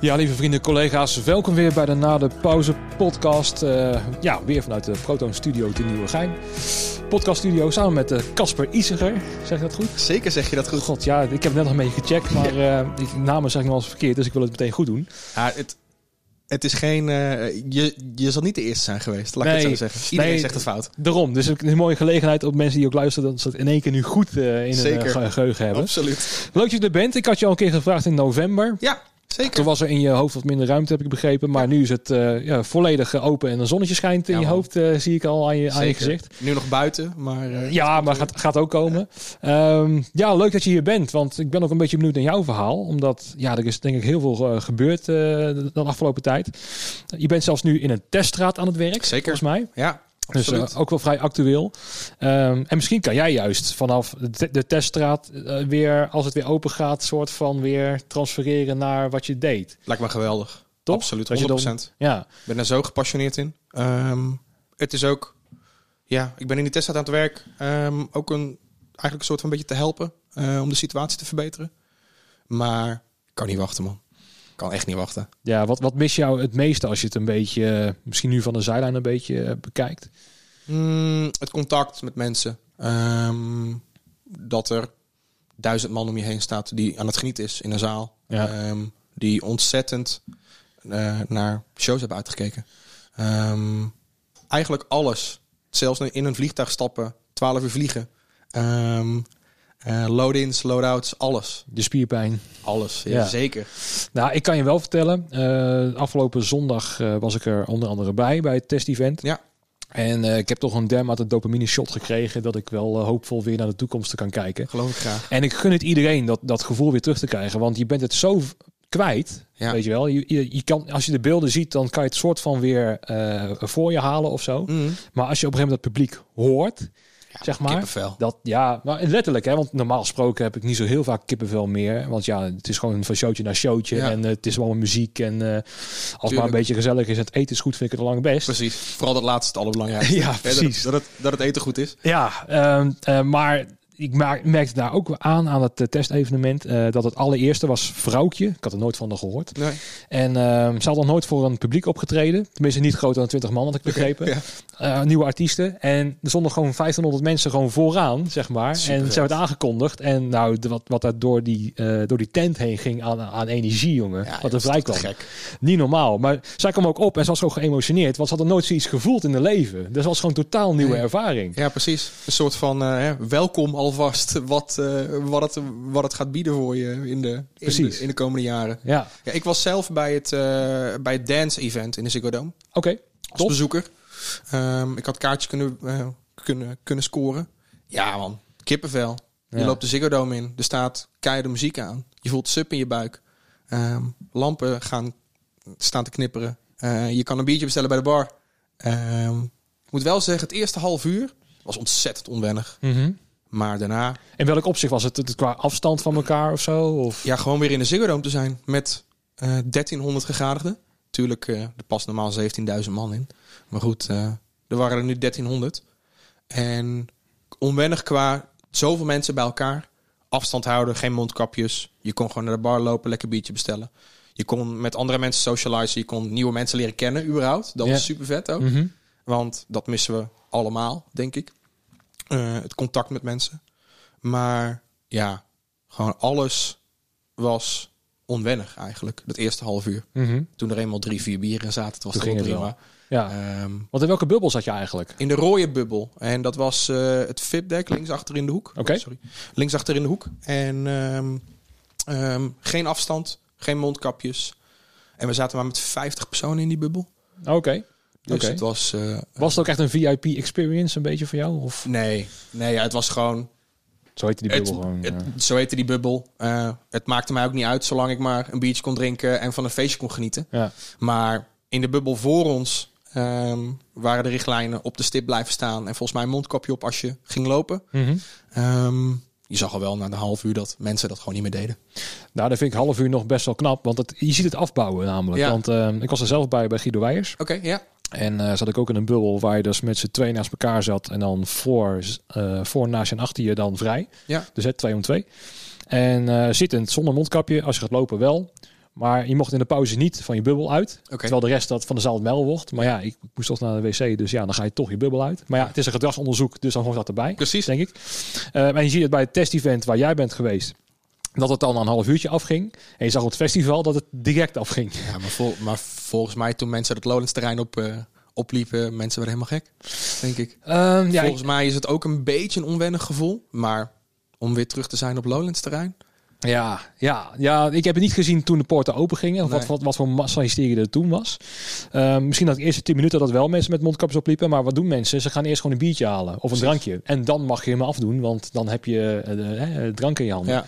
Ja, lieve vrienden, collega's, welkom weer bij de Na de Pauze podcast. Uh, ja, weer vanuit de Proton Studio te Nieuwegein. Podcast studio samen met uh, Casper Isiger. Zeg je dat goed? Zeker zeg je dat goed. God, ja, ik heb net nog een beetje gecheckt, maar uh, die namen zeg ik nog eens verkeerd, dus ik wil het meteen goed doen. Ja, het, het is geen. je, je zal niet de eerste zijn geweest, laat ik het zo zeggen. Iedereen nee, zegt het fout. Daarom. Dus het is een mooie gelegenheid op mensen die ook luisteren, dat ze het in één keer nu goed uh, in Zeker. hun geheugen hebben. Absoluut. Leuk dat je er bent. Ik had je al een keer gevraagd in november. Ja. Zeker. Toen was er in je hoofd wat minder ruimte, heb ik begrepen. Maar nu is het uh, ja, volledig open en een zonnetje schijnt in je hoofd, uh, zie ik al aan je, aan je gezicht. Nu nog buiten, maar... Uh, ja, maar gaat, gaat ook komen. Ja. Um, ja. leuk dat je hier bent, want ik ben ook een beetje benieuwd naar jouw verhaal. Omdat, ja, er is denk ik heel veel gebeurd de afgelopen tijd. Je bent zelfs nu in een teststraat aan het werk, Zeker. volgens mij. Ja, dus uh, ook wel vrij actueel. Um, en misschien kan jij juist vanaf de, de teststraat uh, weer, als het weer open gaat, soort van weer transfereren naar wat je deed. Lijkt me geweldig. Toch? Absoluut, 100%. Dan, ja. Ik ben er zo gepassioneerd in. Um, het is ook, ja, ik ben in die teststraat aan het werk. Um, ook een, eigenlijk een soort van beetje te helpen uh, om de situatie te verbeteren. Maar ik kan niet wachten, man kan echt niet wachten. Ja, wat, wat mis jou het meeste als je het een beetje, uh, misschien nu van de zijlijn een beetje uh, bekijkt? Mm, het contact met mensen. Um, dat er duizend man om je heen staat die aan het genieten is in een zaal. Ja. Um, die ontzettend uh, naar shows hebben uitgekeken. Um, eigenlijk alles. Zelfs in een vliegtuig stappen, 12 uur vliegen. Uh, load-ins, load-outs, alles. De spierpijn. Alles, ja, zeker. Nou, ik kan je wel vertellen. Uh, afgelopen zondag uh, was ik er onder andere bij, bij het test-event. Ja. En uh, ik heb toch een dermate dopamine shot gekregen dat ik wel uh, hoopvol weer naar de toekomst kan kijken. Geloof ik graag. En ik gun het iedereen dat, dat gevoel weer terug te krijgen. Want je bent het zo kwijt, ja. weet je wel. Je, je, je, kan, als je de beelden ziet, dan kan je het soort van weer uh, voor je halen of zo. Mm. Maar als je op een gegeven moment dat publiek hoort, zeg maar. Kippenvel. Dat, ja, maar letterlijk, hè, want normaal gesproken heb ik niet zo heel vaak kippenvel meer. Want ja, het is gewoon van showtje naar showtje. Ja. En uh, het is wel muziek. En uh, als het maar een beetje gezellig is en het eten is goed, vind ik het al lang best. Precies. Vooral dat laatste het allerbelangrijkste. ja, precies. Dat, dat, het, dat het eten goed is. Ja, uh, maar ik merkte daar ook aan aan het testevenement uh, dat het allereerste was Vrouwtje. Ik had er nooit van gehoord. Nee. En uh, ze had nog nooit voor een publiek opgetreden. Tenminste niet groter dan 20 man, had ik begrepen. Okay, ja. uh, nieuwe artiesten. En er stonden gewoon 1500 mensen gewoon vooraan, zeg maar. Super en ze werd aangekondigd. En nou, de, wat, wat daar door die, door die tent heen ging aan, aan energie, jongen. Ja, wat er vrij kwam. Gek. Niet normaal. Maar zij kwam ook op en ze was zo geëmotioneerd. Want ze had er nooit zoiets gevoeld in haar leven. Dus was gewoon totaal nieuwe nee. ervaring. Ja, precies. Een soort van welkom alvast. Wat uh, wat, het, wat het gaat bieden voor je in de, in de, in de komende jaren. Ja. ja. ik was zelf bij het, uh, bij het dance event in de Ziggo Dome. Oké, okay, Als bezoeker. Um, ik had kaartjes kunnen, uh, kunnen, kunnen scoren. Ja man, kippenvel. Je ja. loopt de Ziggo Dome in. Er staat keiharde muziek aan. Je voelt sup in je buik. Um, lampen gaan staan te knipperen. je kan een biertje bestellen bij de bar. Um, ik moet wel zeggen, het eerste half uur was ontzettend onwennig. Mm -hmm. Maar daarna... In welk opzicht was het? het? Qua afstand van elkaar of zo? Of? Ja, gewoon weer in de Ziggo te zijn met uh, 1300 gegadigden. Tuurlijk, uh, er past normaal 17.000 man in. Maar goed, uh, er waren er nu 1300. En onwennig qua zoveel mensen bij elkaar. Afstand houden, geen mondkapjes. Je kon gewoon naar de bar lopen, lekker biertje bestellen. Je kon met andere mensen socializen. Je kon nieuwe mensen leren kennen, überhaupt. Dat Ja. was super vet ook. Mm -hmm. Want dat missen we allemaal, denk ik. Uh, het contact met mensen. Maar ja, gewoon alles was onwennig eigenlijk. Dat eerste half uur. Mm -hmm. Toen er eenmaal drie, vier bieren zaten, het was Toen het prima. Ja. Um, Want in welke bubbel zat je eigenlijk? in de rode bubbel. En dat was uh, het VIP-deck links achter in de hoek. Oké. Oh, sorry. Links achter in de hoek. En um, um, geen afstand, geen mondkapjes. En we zaten maar met 50 personen in die bubbel. Oké. Okay. Dus okay. het was... Uh, was het ook echt een VIP-experience een beetje voor jou? Of? Nee, nee ja, het was gewoon... Zo heette die bubbel het, gewoon. Het, ja. Zo heette die bubbel. Uh, het maakte mij ook niet uit zolang ik maar een biertje kon drinken en van een feestje kon genieten. Ja. Maar in de bubbel voor ons um, waren de richtlijnen op de stip blijven staan. En volgens mij een mondkapje op als je ging lopen. Mm -hmm. um, je zag al wel na de half uur dat mensen dat gewoon niet meer deden. Nou, dat vind ik half uur nog best wel knap. Want het, je ziet het afbouwen namelijk. Ja. Want uh, ik was er zelf bij bij Guido Weijers. Oké, okay, ja. En uh, zat ik ook in een bubbel waar je dus met z'n twee naast elkaar zat. En dan voor, uh, voor naast je en achter je dan vrij. Ja. Dus het twee om twee. En uh, zittend zonder mondkapje. Als je gaat lopen wel. Maar je mocht in de pauze niet van je bubbel uit. Terwijl de rest dat van de zaal het mel wordt. Maar ja, ik moest toch naar de wc. Dus ja, dan ga je toch je bubbel uit. Maar ja, het is een gedragsonderzoek. Dus dan hoort dat erbij. Precies. Denk ik. En je ziet het bij het test-event waar jij bent geweest. Dat het dan een half uurtje afging. En je zag op het festival dat het direct afging. Ja, maar, vol, maar volgens mij toen mensen het Lowlands terrein op... Uh opliepen, mensen werden helemaal gek, denk ik. Um, ja, Volgens mij is het ook een beetje een onwennig gevoel. Maar om weer terug te zijn op Lowlands terrein. Ja, ja, ja, ik heb het niet gezien toen de poorten open gingen. Nee. wat, wat, wat voor massa-hysterie er toen was. Um, misschien dat de eerste 10 minuten dat wel mensen met mondkapjes opliepen. Maar wat doen mensen? Ze gaan eerst gewoon een biertje halen. Of een Precies. drankje. En dan mag je hem afdoen. Want dan heb je uh, drank in je handen. Ja,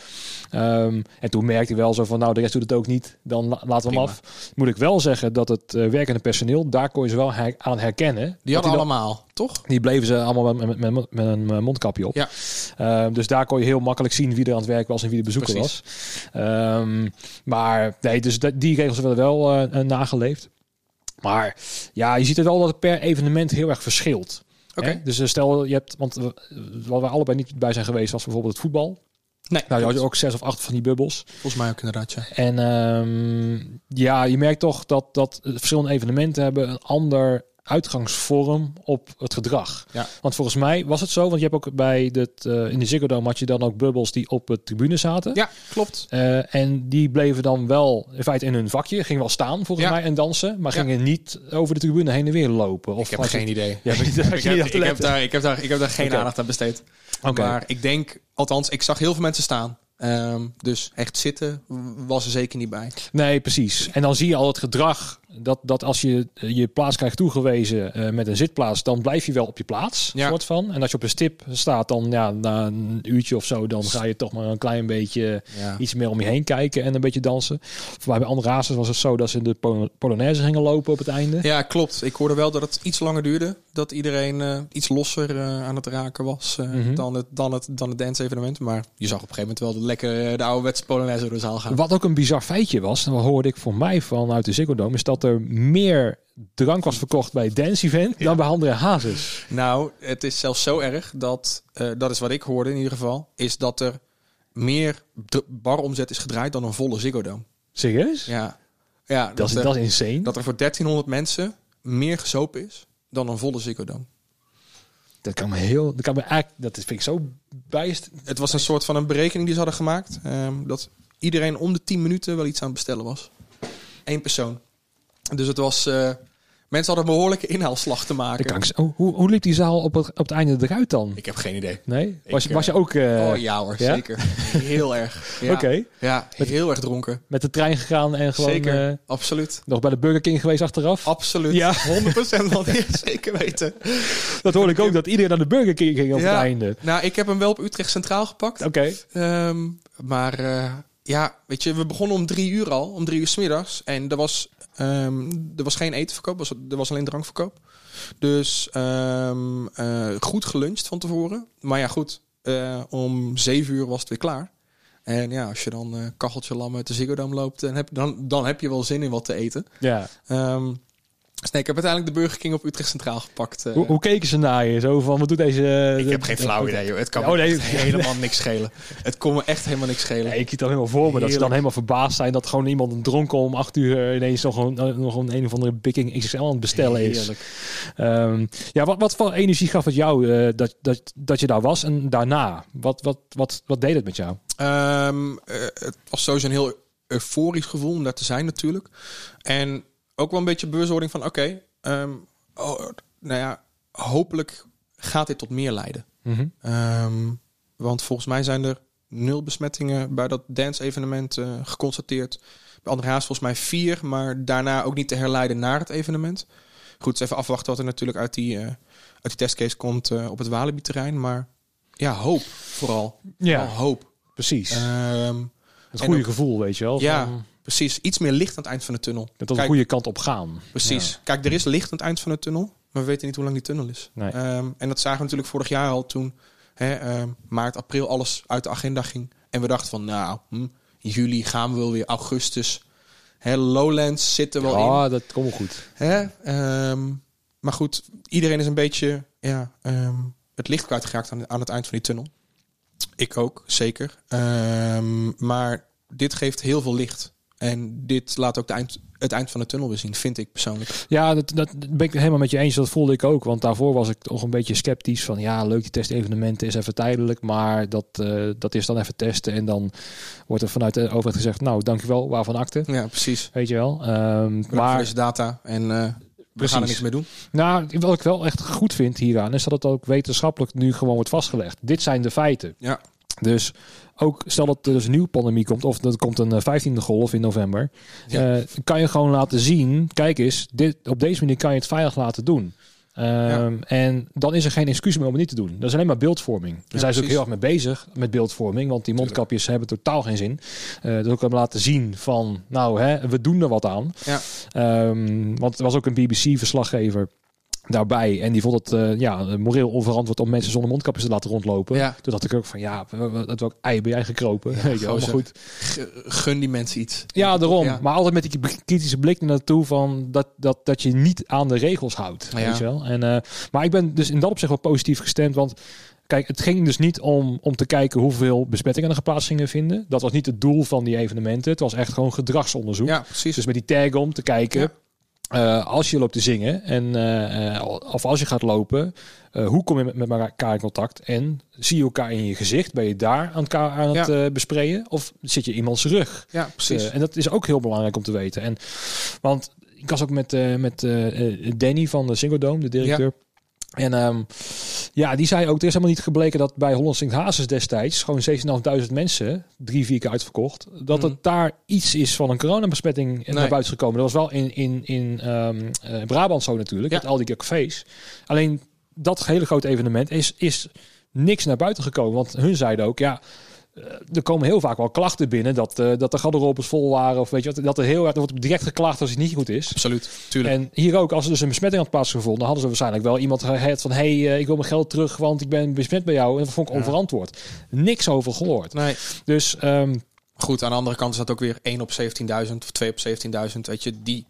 Um, en toen merkte ik wel zo van, nou, de rest doet het ook niet. Dan la- laten we hem af. Moet ik wel zeggen dat het uh, werkende personeel, daar kon je ze wel her- aan herkennen. die hadden allemaal, toch? die bleven ze allemaal met, met, met, met een eh, mondkapje op. Ja. Ehm, dus daar kon je heel makkelijk zien wie er aan het werk was en wie de bezoeker Precies. was. Ehm, maar nee, dus die regels werden wel eh, eh, nageleefd. Maar ja, je ziet het wel dat het per evenement heel erg verschilt. Oké. Dus stel je hebt, want waar we allebei niet bij zijn geweest, was bijvoorbeeld het voetbal. Nee, Nou, je had je ook zes of acht van die bubbels. volgens mij ook inderdaad, ja. En ehm, ja, je merkt toch dat, dat verschillende evenementen hebben een ander uitgangsvorm op het gedrag. Ja. Want volgens mij was het zo, want je hebt ook bij het, eh, in de Ziggo Dome had je dan ook bubbels die op de tribune zaten. Ja, klopt. Eh, en die bleven dan wel in feite in hun vakje, gingen wel staan volgens Ja. mij en dansen, maar Ja. gingen niet over de tribune heen en weer lopen. Of Ik heb geen idee. Ja, ik, heb, ik, daar, ik, heb daar, ik heb daar geen aandacht aan besteed. Oké. Maar ik denk, althans, ik zag heel veel mensen staan. Ehm, dus echt zitten was er zeker niet bij. Nee, precies. En dan zie je al het gedrag dat, dat als je je plaats krijgt toegewezen eh, met een zitplaats, dan blijf je wel op je plaats, Ja. soort van. En als je op een stip staat, dan ja, na een uurtje of zo, dan ga je toch maar een klein beetje Ja. iets meer om je heen kijken en een beetje dansen. Voor mij bij andere races was het zo dat ze de Pol- Polonaise gingen lopen op het einde. ja, klopt. Ik hoorde wel dat het iets langer duurde. Dat iedereen eh, iets losser eh, aan het raken was Mhm. dan, het, dan, het, dan het dance-evenement. Maar je zag op een gegeven moment wel de lekker de ouderwetse Polonaise door de zaal gaan. Wat ook een bizar feitje was, en dat hoorde ik voor mij vanuit de Ziggo Dome, is dat er meer drank was verkocht bij dance event dan bij andere hazes. Nou, het is zelfs zo erg dat, eh, dat is wat ik hoorde in ieder geval, is dat er meer baromzet is gedraaid dan een volle Ziggo Dome. Serieus? Ja, ja dat, Dat, is, er, dat is insane. dat er voor 1300 mensen meer gezopen is dan een volle Ziggo Dome. Dat kan me heel. Dat kan me eigenlijk. Dat vind ik zo bijst. Het was een soort van een berekening die ze hadden gemaakt. ehm, dat iedereen om de 10 minuten wel iets aan het bestellen was. Eén persoon. Dus het was... eh, mensen hadden een behoorlijke inhaalslag te maken. Dat oh, hoe, hoe liep die zaal op het, op het einde eruit dan? Ik heb geen idee. Nee? Was, je- was je eh, ook eh, oh ja hoor, ja? zeker. Heel erg. Ja. Oké. Ja, heel erg dronken. met de trein gegaan en gewoon zeker, absoluut. nog bij de Burger King geweest achteraf? Absoluut. Ja. 100% van die zeker weten. Dat hoorde ik ook, dat iedereen naar de Burger King ging op Ja. het einde. Nou, ik heb hem wel op Utrecht Centraal gepakt. Oké. Ehm, maar ja, weet je, we begonnen om drie uur al, om drie uur 's middags. En er was, ehm, er was geen etenverkoop, was, er was alleen drankverkoop. Dus eh, goed geluncht van tevoren. Maar ja, goed, eh, om zeven uur was het weer klaar. En ja, als je dan eh kacheltje lam uit de Ziggo Dome loopt, dan heb, dan, dan heb je wel zin in wat te eten. Ja. Ehm, dus nee, ik heb uiteindelijk de Burger King op Utrecht Centraal gepakt. eh. Hoe, hoe keken ze naar je? Zo van, wat doet deze... ik heb geen flauw idee, joh. Het kan Oh, me nee. helemaal niks schelen. Het kon me echt helemaal niks schelen. Nee, ik zie het dan helemaal voor me. Dat ze dan helemaal verbaasd zijn dat gewoon iemand een dronken om acht uur ineens nog een, nog een, een of andere Big XXL aan het bestellen is. Ehm, ja, wat, wat voor energie gaf het jou eh, dat, dat, dat je daar was en daarna? Wat, wat, wat, wat deed het met jou? Ehm, eh, het was sowieso een heel euforisch gevoel om daar te zijn natuurlijk. En ook wel een beetje bewustwording van oké, ehm, oh, nou ja, hopelijk gaat dit tot meer leiden. Ehm, want volgens mij zijn er nul besmettingen bij dat dance-evenement eh, geconstateerd. Bij andere haast volgens mij vier, maar daarna ook niet te herleiden naar het evenement. Goed, dus even afwachten wat er natuurlijk uit die, eh, uit die testcase komt eh, op het Walibi-terrein. Maar ja, hoop vooral. Ja, Vooral hoop. precies. Ehm, het goede ook- gevoel, weet je wel. ja, van- precies. Iets meer licht aan het eind van de tunnel. dat de goede kant op gaan. Precies. Kijk, er is licht aan het eind van de tunnel, maar we weten niet hoe lang die tunnel is. Nee. Ehm, en dat zagen we natuurlijk vorig jaar al toen hè, ehm, maart, april alles uit de agenda ging. En we dachten van, nou, hm, juli gaan we wel weer, augustus. Hè, Lowlands zit er wel in. Ja, dat komt wel goed. Hè? Ehm, maar goed, iedereen is een beetje ja, het licht kwijtgeraakt aan, aan het eind van die tunnel. Ik ook, zeker. Maar dit geeft heel veel licht. En dit laat ook de eind, het eind van de tunnel weer zien, vind ik persoonlijk. Ja, dat, dat ben ik helemaal met je eens. Dat voelde ik ook. Want daarvoor was ik toch een beetje sceptisch. Van ja, leuk die testevenementen is even tijdelijk. Maar dat, uh, dat is dan even testen. En dan wordt er vanuit de overheid gezegd... nou, dankjewel, waarvan akte. Ja, precies. Weet je wel. Um, maar deze data en... Uh, we gaan er niks mee doen. Nou, wat ik wel echt goed vind hieraan... is dat het ook wetenschappelijk nu gewoon wordt vastgelegd. Dit zijn de feiten. Ja. Dus ook stel dat er dus een nieuwe pandemie komt, of er komt een 15e eh, golf in november, ja. uh, kan je gewoon laten zien, kijk eens, dit, op deze manier kan je het veilig laten doen. Um, ja. En dan is er geen excuus meer om het niet te doen. Dat is alleen maar beeldvorming. Daar ja, zijn ze ook heel erg mee bezig met beeldvorming, want die mondkapjes hebben totaal geen zin. Uh, dus ook laten zien van, nou, hè, we doen er wat aan. Ja. Um, want er was ook een BBC-verslaggever daarbij. En die vond het uh, ja, moreel onverantwoord om mensen zonder mondkapjes te laten rondlopen. Ja. Toen dacht ik ook van ja, dat ook ei ben jij gekropen. Ja, maar goed. Gun die mensen iets. Ja, daarom. Ja. Maar altijd met die kritische blik naartoe van dat, dat, dat je niet aan de regels houdt. Ja. Weet je wel? En, uh, maar ik ben dus in dat opzicht wel positief gestemd. Want Kijk, het ging dus niet om, om te kijken hoeveel besmettingen er geplaatst gingen vinden. Dat was niet het doel van die evenementen. Het was echt gewoon gedragsonderzoek. Ja, precies. Dus met die tag om te kijken. Uh, als je loopt te zingen en uh, of als je gaat lopen, uh, hoe kom je met, met elkaar in contact? En zie je elkaar in je gezicht? Ben je daar aan elkaar aan het bespreken? Of zit je iemands rug? Ja, precies. en dat is ook heel belangrijk om te weten. En, want ik was ook met, met Danny van de Single Dome, de directeur. Ja. En um, ja, die zei ook, er is helemaal niet gebleken dat bij Holland Sint Hazes destijds, gewoon 16.500 mensen, drie, vier keer uitverkocht, dat het mm. daar iets is van een coronabesmetting nee. naar buiten gekomen. Dat was wel in, in, in um, uh, Brabant zo natuurlijk, ja. met al die cafés. Alleen dat hele grote evenement is, is niks naar buiten gekomen. Want hun zeiden ook, ja, er komen heel vaak wel klachten binnen dat, uh, dat de garderobes vol waren. Of weet je wat, dat er heel erg er wordt direct geklaagd als het niet goed is. Absoluut, tuurlijk. En hier ook, als er dus een besmetting had plaatsgevonden, hadden ze waarschijnlijk wel iemand gehad van: hé, hey, uh, ik wil mijn geld terug, want ik ben besmet bij jou. En dat vond ik ja. onverantwoord. Niks over gehoord. Nee. Dus. Um, Goed, aan de andere kant is dat ook weer 1 op 17.000 of 2 op 17.000. Weet je, die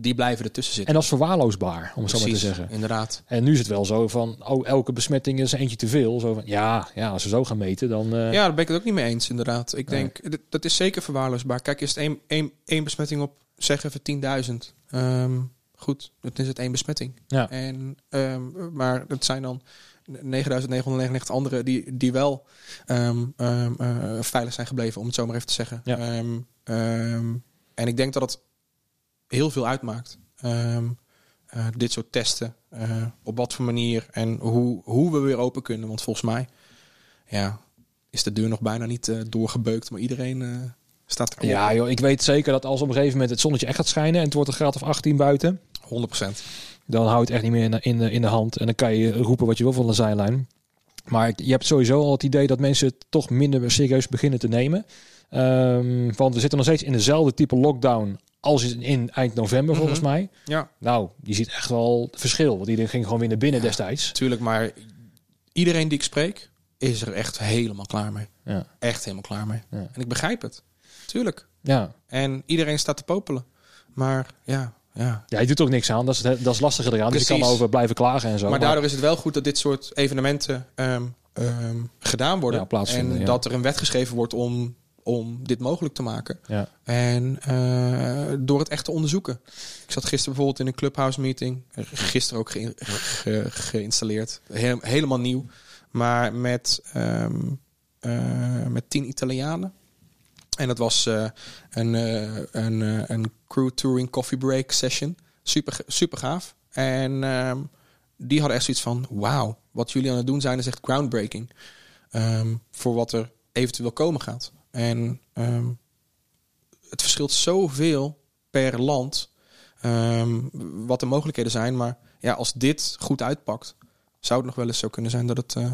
die blijven ertussen zitten. En dat is verwaarloosbaar, om het zo maar te zeggen. inderdaad. En nu is het wel zo van, oh, elke besmetting is eentje te veel. Zo van, ja, ja, als we zo gaan meten, dan... Uh... Ja, daar ben ik het ook niet mee eens, inderdaad. Ik nee. denk, dat is zeker verwaarloosbaar. Kijk, is het één, één, één besmetting op, zeg even 10.000. Um, goed, dan is het één besmetting. Ja. En, um, maar het zijn dan 9.999 anderen die, die wel um, uh, veilig zijn gebleven, om het zo maar even te zeggen. Ja. en ik denk dat het heel veel uitmaakt. Um, uh, dit soort testen. Uh, op wat voor manier en hoe, hoe we weer open kunnen. Want volgens mij ja, is de deur nog bijna niet uh, doorgebeukt. Maar iedereen staat er Ja, joh, ik weet zeker dat als op een gegeven moment het zonnetje echt gaat schijnen... en het wordt een graad of 18 buiten... 100%. Dan houdt het echt niet meer in de, in, de, in de hand. En dan kan je roepen wat je wil van de zijlijn. Maar je hebt sowieso al het idee dat mensen het toch minder serieus beginnen te nemen. Um, want we zitten nog steeds in dezelfde type lockdown als in eind november volgens Mhm. mij. Ja, Nou, je ziet echt wel het verschil. Want iedereen ging gewoon weer naar binnen destijds. tuurlijk. Maar iedereen die ik spreek is er echt helemaal klaar mee. Ja. Echt helemaal klaar mee. Ja. En ik begrijp het. Tuurlijk. Ja. En iedereen staat te popelen. Maar ja, ja. ja, je doet ook niks aan. Dat is, het, dat is lastiger eraan. Dus je kan over blijven klagen en zo. Maar daardoor is het wel goed dat dit soort evenementen ehm, ehm, gedaan worden. Ja, en dat er een wet geschreven wordt om, om dit mogelijk te maken. Ja. En eh, door het echt te onderzoeken. Ik zat gisteren bijvoorbeeld in een clubhouse meeting. Gisteren ook ge- ge- geïnstalleerd. He- helemaal nieuw. Maar met, ehm, eh, met tien Italianen. En dat was eh, een, een, een crew touring coffee break session. Super, super gaaf. En ehm, die hadden echt zoiets van... Wauw, wat jullie aan het doen zijn is echt groundbreaking. Ehm, voor wat er eventueel komen gaat. En ehm, het verschilt zoveel per land... ehm, wat de mogelijkheden zijn. Maar ja, als dit goed uitpakt... zou het nog wel eens zo kunnen zijn dat het... eh,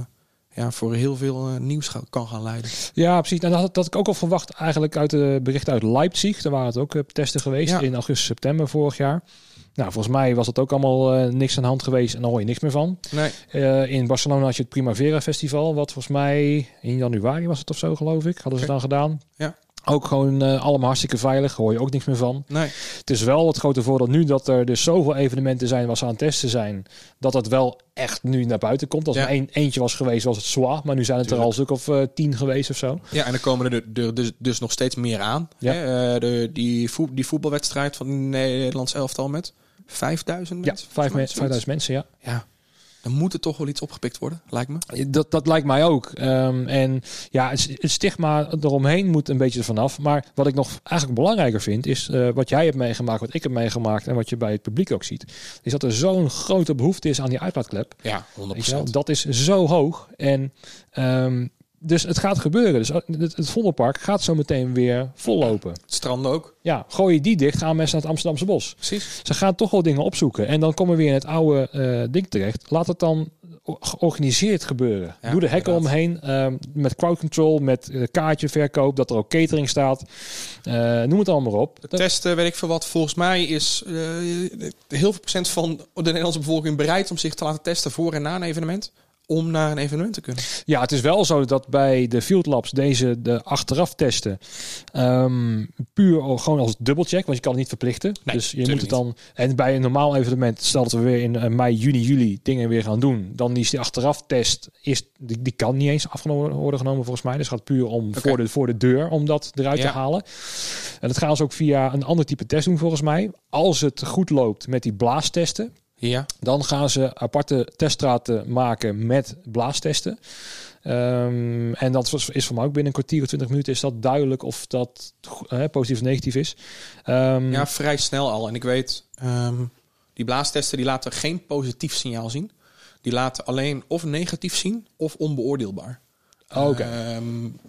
ja, voor heel veel eh, nieuws ga- kan gaan leiden. Ja, precies. Nou, dat had, dat ik ook al verwacht eigenlijk uit de berichten uit Leipzig. Daar waren het ook eh, testen geweest Ja. in augustus, september vorig jaar. Nou, volgens mij was het ook allemaal eh, niks aan de hand geweest en daar hoor je niks meer van. Nee, Eh, in Barcelona had je het Primavera Festival, wat volgens mij in januari was het of zo, geloof ik. Hadden ze dan gedaan. Ja. Ook gewoon uh, allemaal hartstikke veilig, hoor je ook niks meer van. Nee. Het is wel het grote voordeel nu dat er dus zoveel evenementen zijn waar ze aan het testen zijn, dat het wel echt nu naar buiten komt. Als Ja. er een, eentje was geweest, was het zwaar, maar nu zijn het er al stuk of eh, tien geweest of zo. Ja, en er komen er, er dus, dus nog steeds meer aan. Ja. Hè? Eh, de, die, voet, die voetbalwedstrijd van het Nederlands elftal met 5000 Ja, mensen. me- mij, 5000 mensen, ja. Ja, dan moet er toch wel iets opgepikt worden, lijkt me. Dat, dat lijkt mij ook. Ehm, en ja, het, het stigma eromheen moet een beetje ervan af. Maar wat ik nog eigenlijk belangrijker vind, is eh, wat jij hebt meegemaakt, wat ik heb meegemaakt en wat je bij het publiek ook ziet. Is dat er zo'n grote behoefte is aan die uitlaatklep. Ja, 100%. Weet je wel? Dat is zo hoog. En ehm, dus het gaat gebeuren. Dus het, het Vondelpark gaat zo meteen weer vollopen. Het strand ook. Ja, gooi je die dicht, gaan mensen naar het Amsterdamse bos. Precies. Ze gaan toch wel dingen opzoeken. En dan komen we weer in het oude eh, ding terecht. Laat het dan georganiseerd gebeuren. Ja, Doe de hekken inderdaad. omheen. ehm, met crowd control, met eh, kaartjeverkoop. Dat er ook catering staat. Eh, noem het allemaal op. Testen, weet ik veel wat. Volgens mij is eh, heel veel procent van de Nederlandse bevolking bereid om zich te laten testen voor en na een evenement. Om naar een evenement te kunnen. Ja, het is wel zo dat bij de Field Labs deze de achteraf testen ehm, puur gewoon als dubbelcheck, want je kan het niet verplichten. Nee, dus je moet het dan en bij een normaal evenement, stel dat we weer in eh, mei, juni, juli dingen weer gaan doen, dan is die achteraf test is die, die kan niet eens afgenomen worden genomen volgens mij. Dus het gaat puur om voor de voor de deur om dat eruit Ja. te halen. En dat gaan ze ook via een ander type test doen volgens mij. Als het goed loopt met die blaastesten, Ja. dan gaan ze aparte teststraten maken met blaastesten. Ehm, en dat is voor mij ook binnen een kwartier of twintig minuten is dat duidelijk of dat positief of negatief is. Ehm, ja, vrij snel al. En ik weet, ehm, die blaastesten die laten geen positief signaal zien. Die laten alleen of negatief zien of onbeoordeelbaar. Oh, Oké.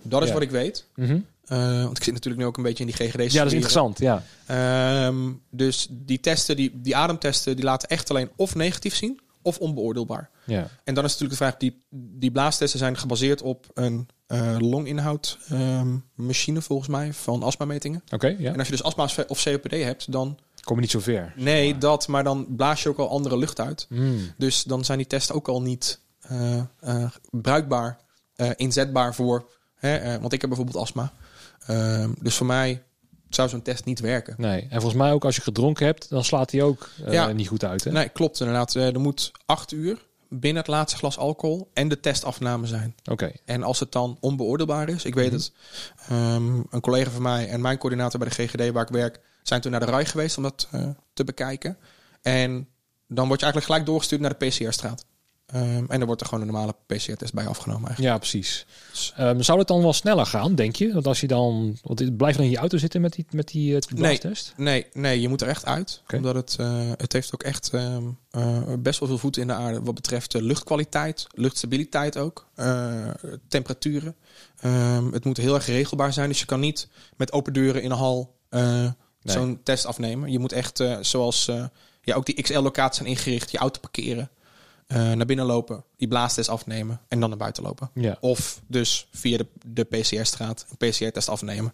Dat is Ja. wat ik weet. Mhm. Eh, want ik zit natuurlijk nu ook een beetje in die GGD's. Ja, dat is interessant. Ja. Ehm, dus die testen, die, die ademtesten, die laten echt alleen of negatief zien of onbeoordeelbaar. Ja. En dan is natuurlijk de vraag, die, die blaastesten zijn gebaseerd op een eh longinhoud ehm, machine volgens mij van astmametingen. Oké, ja. En als je dus astma of COPD hebt, dan Kom je niet zo ver. nee dat, maar dan blaas je ook al andere lucht uit. Hmm. Dus dan zijn die testen ook al niet eh, bruikbaar, inzetbaar voor. Hè, want ik heb bijvoorbeeld astma. Ehm, dus voor mij zou zo'n test niet werken. Nee. En volgens mij ook als je gedronken hebt, dan slaat hij ook eh, Ja. niet goed uit. Hè? Nee, klopt inderdaad. Eh, er moet acht uur binnen het laatste glas alcohol en de testafname zijn. Oké. En als het dan onbeoordeelbaar is, ik weet Mhm. het, ehm, een collega van mij en mijn coördinator bij de GGD waar ik werk, zijn toen naar de RAI geweest om dat eh, te bekijken. En dan word je eigenlijk gelijk doorgestuurd naar de PCR-straat. Ehm, en dan wordt er gewoon een normale PCR-test bij afgenomen eigenlijk. Ja, precies. Ehm, zou het dan wel sneller gaan, denk je? Want als je dan... Want het blijft dan in je auto zitten met die, met die eh, blaastest? Nee, nee, je moet er echt uit. Omdat het, eh, het heeft ook echt ehm, eh, best wel veel voeten in de aarde. Wat betreft de luchtkwaliteit, luchtstabiliteit ook, temperaturen. Het moet heel erg regelbaar zijn. Dus je kan niet met open deuren in een hal zo'n test afnemen. Je moet echt, zoals ja, ook die XL-locaties zijn ingericht, je auto parkeren. Eh, naar binnen lopen, die blaastest afnemen en dan naar buiten lopen. Ja. Of dus via de, de PCR-straat een PCR-test afnemen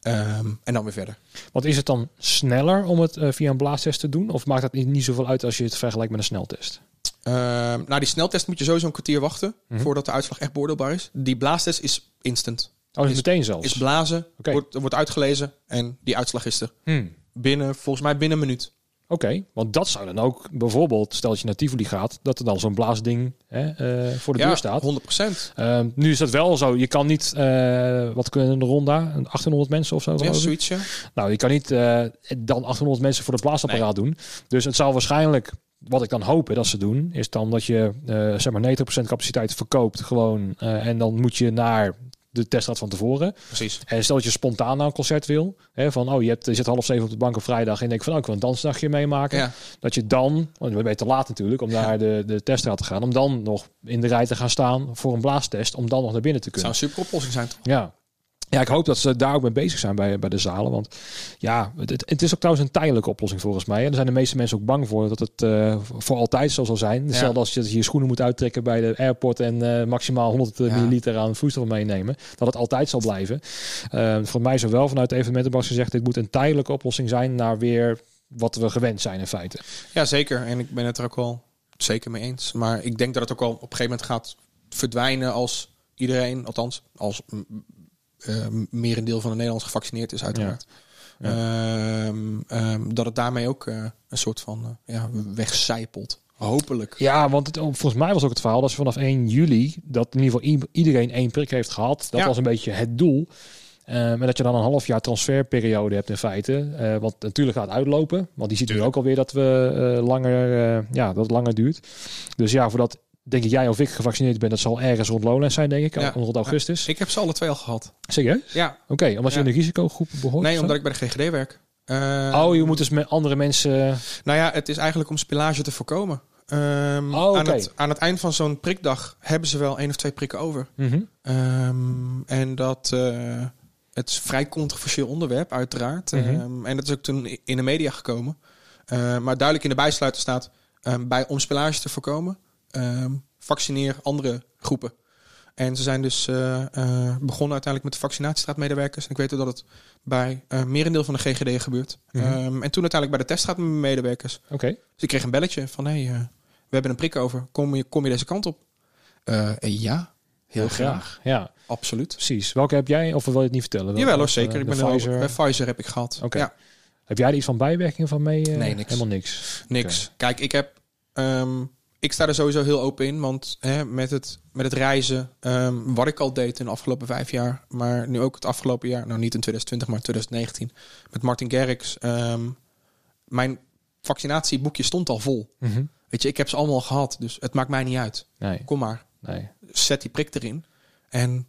ehm, en dan weer verder. Want is het dan sneller om het eh, via een blaastest te doen? Of maakt dat niet, niet zoveel uit als je het vergelijkt met een sneltest? Ehm nou, die sneltest moet je sowieso een kwartier wachten Mhm. voordat de uitslag echt beoordeelbaar is. Die blaastest is instant. Oh, is Is- meteen zelfs? Is blazen, wordt, wordt uitgelezen en die uitslag is er. Hmm. Binnen, volgens mij binnen een minuut. Oké, want dat zou dan ook bijvoorbeeld, stel dat je naar Tivoli gaat, dat er dan zo'n blaasding hè, eh, voor de deur staat. 100%. Ehm, nu is dat wel zo. Je kan niet, eh, wat kunnen er rond daar? 1800 mensen of zo? Ja, zoiets, ja. Nou, je kan niet eh, dan 1800 mensen voor het blaasapparaat doen. Dus het zal waarschijnlijk, wat ik dan hoop dat ze doen, is dan dat je zeg maar 90% capaciteit verkoopt gewoon. en dan moet je naar de teststraat van tevoren. Precies. En stel dat je spontaan naar een concert wil. Hè, van, oh, je, hebt, je zit half zeven op de bank op vrijdag. En je denkt van, oh, ik wil een dansdagje meemaken. Ja. Dat je dan, want je te laat natuurlijk om naar de, de teststraat te gaan. Om dan nog in de rij te gaan staan voor een blaastest. Om dan nog naar binnen te Het zou kunnen. een super oplossing zijn, toch? Ja. Ja, ik hoop dat ze daar ook mee bezig zijn bij, bij de zalen. Want ja, het, het- is ook trouwens een tijdelijke oplossing volgens mij. En daar zijn de meeste mensen ook bang voor dat het eh, voor altijd zo zal zijn. Hetzelfde als je je schoenen moet uittrekken bij de airport en eh, maximaal 100 Ja. milliliter aan vloeistof meenemen. Dat het altijd zal blijven. Eh, voor mij is er wel vanuit de evenementenbas gezegd, dit moet een tijdelijke oplossing zijn naar weer wat we gewend zijn in feite. Ja, zeker. En ik ben het er ook wel zeker mee eens. Maar ik denk dat het ook wel op een gegeven moment gaat verdwijnen als iedereen, althans als merendeel van de Nederlanders gevaccineerd is, uiteraard. Ja. Ehm, ehm, dat het daarmee ook eh, een soort van uh, ja, wegcijpelt. Hopelijk. Ja, want het, volgens mij was ook het verhaal dat ze vanaf 1 juli dat in ieder geval iedereen één prik heeft gehad. Dat was een beetje het doel. Maar dat je dan een half jaar transferperiode hebt in feite. Uh, want natuurlijk gaat uitlopen. Want die ziet nu ook alweer dat we uh, langer, ja, dat het langer duurt. Dus ja, voordat denk ik jij of ik gevaccineerd ben, dat zal ergens rond Lowlands zijn, denk ik, ja. rond augustus. Ik heb ze alle twee al gehad. Serieus? Ja. Oké, okay, omdat je in de risicogroep behoort? Nee, omdat ik bij de GGD werk. oh, je moet dus met andere mensen... Nou ja, het is eigenlijk om spillage te voorkomen. Um, oh, okay. aan, het, aan het eind van zo'n prikdag hebben ze wel één of twee prikken over. Mm -hmm. um, en dat... Uh, het is een vrij controversieel onderwerp, uiteraard. Mm -hmm. um, en dat is ook toen in de media gekomen. Uh, maar duidelijk in de bijsluiter staat... bij om spillage te voorkomen... vaccineer andere groepen. En ze zijn dus uh, uh, begonnen uiteindelijk met de vaccinatiestraatmedewerkers. En ik weet dat het bij uh, merendeel van de GGD gebeurt. Mhm. Mm -hmm. um, en toen uiteindelijk bij de teststraatmedewerkers. Oké. Okay. Dus ik kreeg een belletje van... Hey, we hebben een prik over. Kom je, kom je deze kant op? ja, heel graag. Ja, absoluut. Precies. Welke heb jij? Of wil je het niet vertellen? Jawel hoor, zeker. ik ben Pfizer. bij Pfizer heb ik gehad. Oké. Ja. Heb jij er iets van bijwerkingen van mee? nee, niks. Helemaal niks. Niks. Okay. Kijk, ik heb... Um, ik sta er sowieso heel open in, want hè, met, het, met het reizen, um, wat ik al deed in de afgelopen vijf jaar, maar nu ook het afgelopen jaar, nou niet in 2020, maar 2019, met Martin Garrix. Um, mijn vaccinatieboekje stond al vol. Mm -hmm. Weet je, ik heb ze allemaal gehad, dus het maakt mij niet uit. Nee. Kom maar. Nee. Zet die prik erin en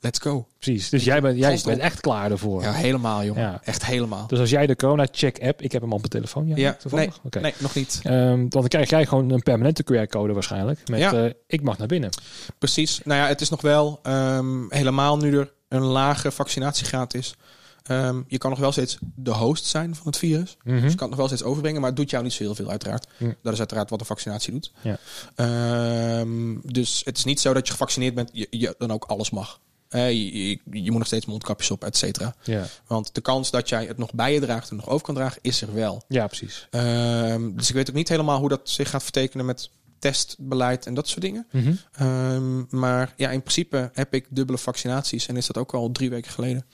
let's go. Precies. Dus jij bent, jij bent echt klaar ervoor. Ja, helemaal, jongen. Ja. Echt helemaal. Dus als jij de corona-check-app, ik heb hem op mijn telefoon. Ja, ja toevallig? nee, okay. nee, nog niet. Um, dan krijg jij gewoon een permanente QR-code waarschijnlijk. Met Ja. uh, ik mag naar binnen. Precies. Nou ja, het is nog wel um, helemaal nu er een lage vaccinatiegraad is. Um, je kan nog wel steeds de host zijn van het virus. Mm -hmm. Dus je kan het nog wel steeds overbrengen, maar het doet jou niet zo heel veel uiteraard. Mm. Dat is uiteraard wat een vaccinatie doet. Ja. Um, dus het is niet zo dat je gevaccineerd bent, je, je dan ook alles mag. Uh, je, je, je, moet nog steeds mondkapjes op, et cetera. Ja. Want de kans dat jij het nog bij je draagt en nog over kan dragen, is er wel. Ja, precies. Um, dus ik weet ook niet helemaal hoe dat zich gaat vertekenen met testbeleid en dat soort dingen. Mm -hmm. um, maar ja, in principe heb ik dubbele vaccinaties en is dat ook al drie weken geleden.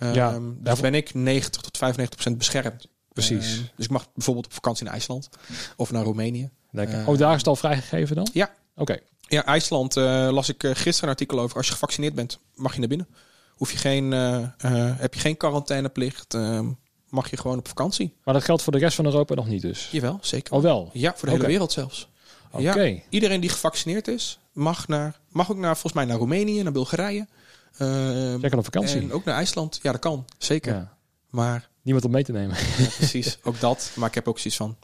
Um, Ja, dus ben ik 90 tot 95 procent beschermd. Precies. Dus ik mag bijvoorbeeld op vakantie in IJsland of naar Roemenië. Lekker. Eh, oh, daar is het al vrijgegeven dan? Ja. Oké. Ja, IJsland uh, las ik uh, gisteren een artikel over. Als je gevaccineerd bent, mag je naar binnen. Hoef je geen, uh, heb je geen quarantaineplicht. ehm, mag je gewoon op vakantie. Maar dat geldt voor de rest van Europa nog niet dus? Jawel, zeker. Oh wel? Ja, voor de hele wereld zelfs. Oké. Ja, iedereen die gevaccineerd is, mag, naar, mag ook naar, volgens mij naar Roemenië, naar Bulgarije. Ehm, Lekker op vakantie. En ook naar IJsland. Ja, dat kan. Zeker. Ja. Maar Niemand om mee te nemen. ja, precies, ook dat. Maar ik heb ook zoiets van,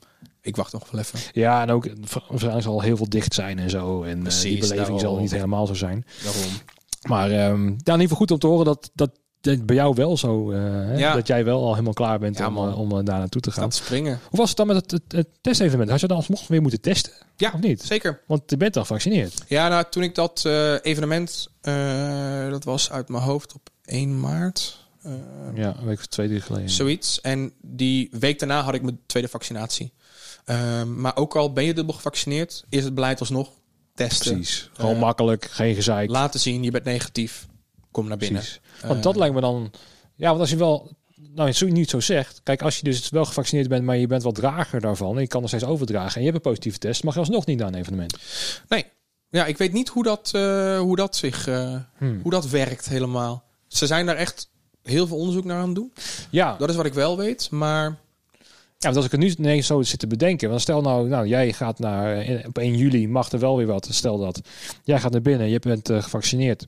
ik wacht nog wel even. Ja, en ook waarschijnlijk zal heel veel dicht zijn en zo. En eh, Precies, die beleving daarom. zal niet helemaal zo zijn. Daarom. Maar ehm ja, in ieder geval goed om te horen dat, dat, bij jou wel zo... Ja. Dat jij wel al helemaal klaar bent Ja, om, eh, om daar naartoe te gaan. Springen. Hoe was het dan met het, het, het testevenement? Had je dan alsnog weer moeten testen? Ja, Of niet? zeker. Want je bent al gevaccineerd. Ja, nou, toen ik dat uh, evenement, uh, dat was uit mijn hoofd op 1 maart. Uh, Ja, een week of twee, drie geleden. Zoiets. En die week daarna had ik mijn tweede vaccinatie. Um, maar ook al ben je dubbel gevaccineerd, is het beleid alsnog testen. Precies. Gewoon makkelijk, geen gezeik. Laten zien, je bent negatief. Kom naar binnen. Precies. Want dat lijkt me dan... Ja, want als je wel... Nou, zo niet zo zegt. Kijk, als je dus wel gevaccineerd bent, maar je bent wat drager daarvan. En je kan nog steeds overdragen. En je hebt een positieve test. Mag je alsnog niet naar een evenement. Nee. Ja, ik weet niet hoe dat, uh, hoe dat zich... Uh, Hmm. Hoe dat werkt helemaal. Ze zijn daar echt heel veel onderzoek naar aan het doen. Ja, Dat is wat ik wel weet. Maar Ja, want als ik het nu nee, zo zit te bedenken. Want stel nou, nou jij gaat naar eh, op 1 juli mag er wel weer wat. Stel dat jij gaat naar binnen, je bent uh, gevaccineerd.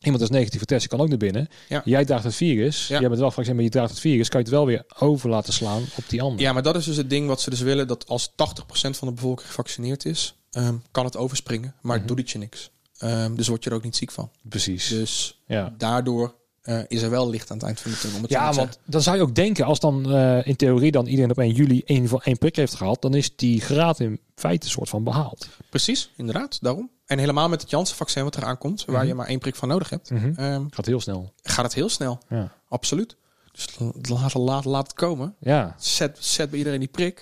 Iemand is negatief getest, kan ook naar binnen. Ja. Jij draagt het virus. Ja. Jij bent wel gevaccineerd, maar je draagt het virus. Kan je het wel weer over laten slaan op die ander. ja, maar dat is dus het ding wat ze dus willen. Dat als 80% van de bevolking gevaccineerd is, um, kan het overspringen. Maar Mhm. doet het je niks. Um, dus word je er ook niet ziek van. Precies. Dus ja. daardoor uh, is er wel licht aan het eind van de tunnel. Ja, want dan zou je ook denken, als dan uh, in theorie dan iedereen op 1 juli één, van één prik heeft gehad, dan is die graad in feite een soort van behaald. Precies, inderdaad, daarom. En helemaal met het Janssen-vaccin wat eraan komt, waar Mhm. je maar één prik van nodig hebt, Mhm. um, Gaat heel snel. gaat het heel snel. Ja. Absoluut. Dus laat, laat, laat het komen. Ja. Zet, zet bij iedereen die prik.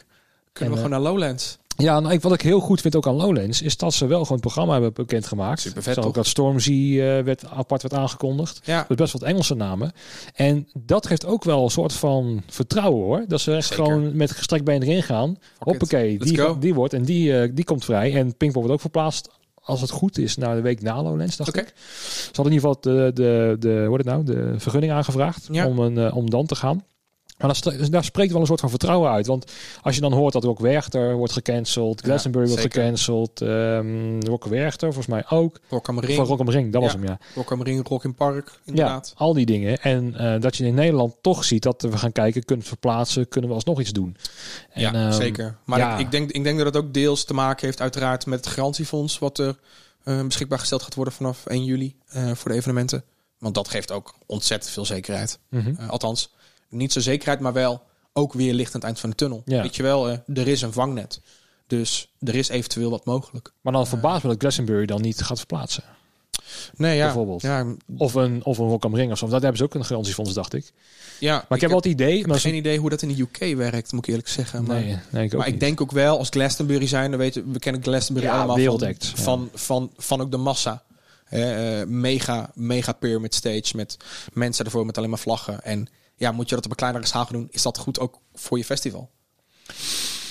Kunnen En, we uh, gewoon naar Lowlands. Ja, nou, ik, wat ik heel goed vind ook aan Lowlands is dat ze wel gewoon het programma hebben bekendgemaakt. Super vet, Zo? Ook dat Stormzy eh, werd apart werd aangekondigd. Ja, Met best wat Engelse namen. En dat geeft ook wel een soort van vertrouwen hoor. Dat ze echt Zeker. gewoon met gestrekt been erin gaan. Fuck Hoppakee, die, go. die wordt en die, eh, die komt vrij. En Pinkpop wordt ook verplaatst als het goed is naar de week na Lowlands, dacht ik. Ze hadden in ieder geval de, de, de, hoe heet het nou, de vergunning aangevraagd Ja. om, een, eh, om dan te gaan. Maar daar, spreekt wel een soort van vertrouwen uit. Want als je dan hoort dat ook Werchter wordt gecanceld, Ja, Glastonbury wordt gecanceld, ehm Rock Werchter volgens mij ook. Rock am Van Ring, Rock am Ring, dat was Ja. hem ja. Rock am Ring, Rock in Park, inderdaad. Ja, al die dingen. En eh, dat je in Nederland toch ziet dat we gaan kijken, kunnen we verplaatsen, kunnen we alsnog iets doen. Ja, En, ehm, zeker. Maar ja. ik, ik, denk, ik denk dat het ook deels te maken heeft uiteraard met het garantiefonds... wat er eh, beschikbaar gesteld gaat worden vanaf 1 juli eh, voor de evenementen. Want dat geeft ook ontzettend veel zekerheid. mhm. Althans, niet zo zekerheid, maar wel ook weer licht aan het eind van de tunnel. Ja. Weet je wel, eh, er is een vangnet. Dus er is eventueel wat mogelijk. Maar dan verbaast me dat Glastonbury dan niet gaat verplaatsen. Nee, ja. Bijvoorbeeld. Ja, Of een, of een Rock am Ring of zo. Dat hebben ze ook een garantiefonds, dacht ik. ja Maar ik, heb wel het idee... Maar geen idee hoe dat in de UK werkt, moet ik eerlijk zeggen. Maar, Nee, nee, ik ook maar ik niet. denk ook wel, als Glastonbury zijn, dan weten we kennen Glastonbury Ja, allemaal van, ja. van, van, van ook de massa. Eh, mega, mega pyramid stage met mensen ervoor met alleen maar vlaggen. En ja, moet je dat op een kleinere schaal doen, is dat goed ook voor je festival?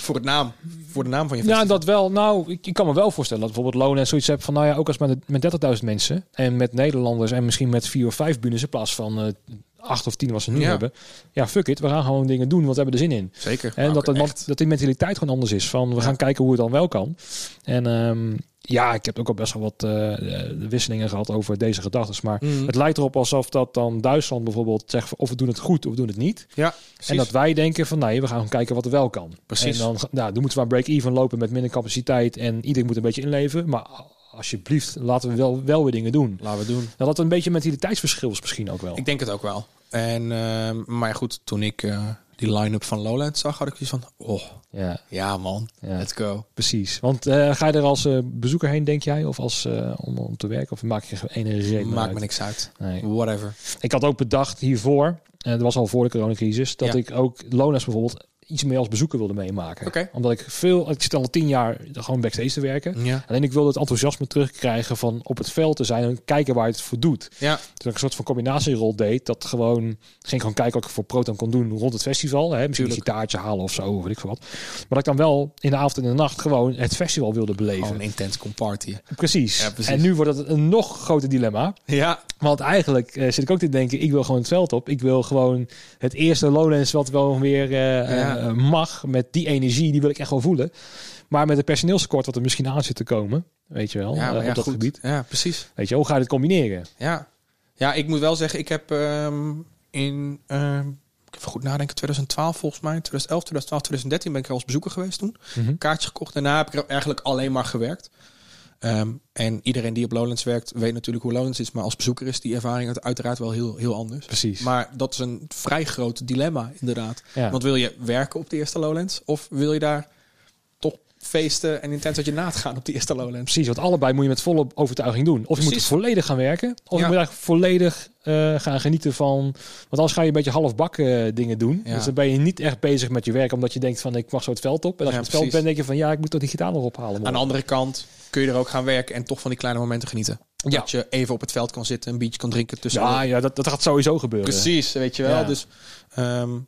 Voor, het naam, voor de naam van je Ja, festival. dat wel. Nou, ik, ik kan me wel voorstellen dat bijvoorbeeld Lowlands zoiets hebt van... Nou ja, ook als met, met 30.000 mensen en met Nederlanders... en misschien met vier of vijf bunes in plaats van eh acht of tien wat ze nu Ja. hebben. Ja, fuck it. We gaan gewoon dingen doen, want we hebben er zin in. Zeker. En Maar dat, echt. dat die mentaliteit gewoon anders is. Van we gaan kijken hoe het dan wel kan. En ehm, ja, ik heb ook al best wel wat eh, eh, wisselingen gehad over deze gedachten. Maar Mhm. het lijkt erop alsof dat dan Duitsland bijvoorbeeld zegt... of we doen het goed of we doen het niet. Ja, En dat wij denken van nee, we gaan kijken wat er wel kan. Precies. En dan, nou, dan moeten we aan break-even lopen met minder capaciteit. En iedereen moet een beetje inleveren. Maar alsjeblieft, laten we wel, wel weer dingen doen. laten we doen. Dat dat een beetje mentaliteitsverschil is misschien ook wel. Ik denk het ook wel. En, ehm, maar goed, toen ik eh, die line-up van Lowland zag, had ik iets van, oh, Ja, ja man, Ja. let's go. precies. Want eh, ga je er als eh, bezoeker heen, denk jij? Of als, eh, om, om te werken? Of maak je geen ene reden Maakt uit? me niks uit. Nee. Whatever. Ik had ook bedacht hiervoor, en dat was al voor de coronacrisis, dat Ja. ik ook Lonas bijvoorbeeld iets meer als bezoeker wilde meemaken. Omdat ik veel, ik zit al tien jaar gewoon backstage te werken. Ja. Alleen ik wilde het enthousiasme terugkrijgen van op het veld te zijn en kijken waar het voor doet. Ja, Dus ik een soort van combinatierol deed. Dat gewoon ging gewoon kijken wat ik voor Proton kon doen rond het festival. Hè? Misschien een gitaartje halen of zo, of weet ik veel wat. Maar dat ik dan wel in de avond en de nacht gewoon het festival wilde beleven. gewoon intens comparty. Precies. Ja, precies. En nu wordt het een nog groter dilemma. Ja, Want eigenlijk eh, zit ik ook te denken, ik wil gewoon het veld op. Ik wil gewoon het eerste Lowlands wat wel weer eh, Ja. eh, mag. Met die energie, die wil ik echt wel voelen. Maar met het personeelstekort wat er misschien aan zit te komen. Weet je wel, ja, op dat goed. gebied. Ja, precies. Weet je, hoe ga je dit combineren? Ja. ja, ik moet wel zeggen, ik heb ehm, in, even goed nadenken, 2012 volgens mij, 2011, 2012, 2013 ben ik er als bezoeker geweest toen. Mhm. Kaartjes gekocht. Daarna heb ik er eigenlijk alleen maar gewerkt. Ehm, en iedereen die op Lowlands werkt, weet natuurlijk hoe Lowlands is. Maar als bezoeker is die ervaring uit- uiteraard wel heel, heel anders. Precies. Maar dat is een vrij groot dilemma, inderdaad. Ja. Want wil je werken op de eerste Lowlands? Of wil je daar toch feesten en intens uit je naad gaan op de eerste Lowlands? Precies, want allebei moet je met volle overtuiging doen. Of je moet volledig gaan werken, of Ja. je moet eigenlijk volledig eh, gaan genieten van... Want anders ga je een beetje halfbakken eh, dingen doen. Ja. Dus dan ben je niet echt bezig met je werk, omdat je denkt van ik mag zo het veld op. En als je het veld bent, denk je van ja, ik moet toch die gitaar nog ophalen. Aan de andere kant kun je er ook gaan werken en toch van die kleine momenten genieten. Ja. Dat je even op het veld kan zitten, een biertje kan drinken tussen. Ja, ja dat, dat gaat sowieso gebeuren. Precies, weet je wel. Ja. Dus ehm,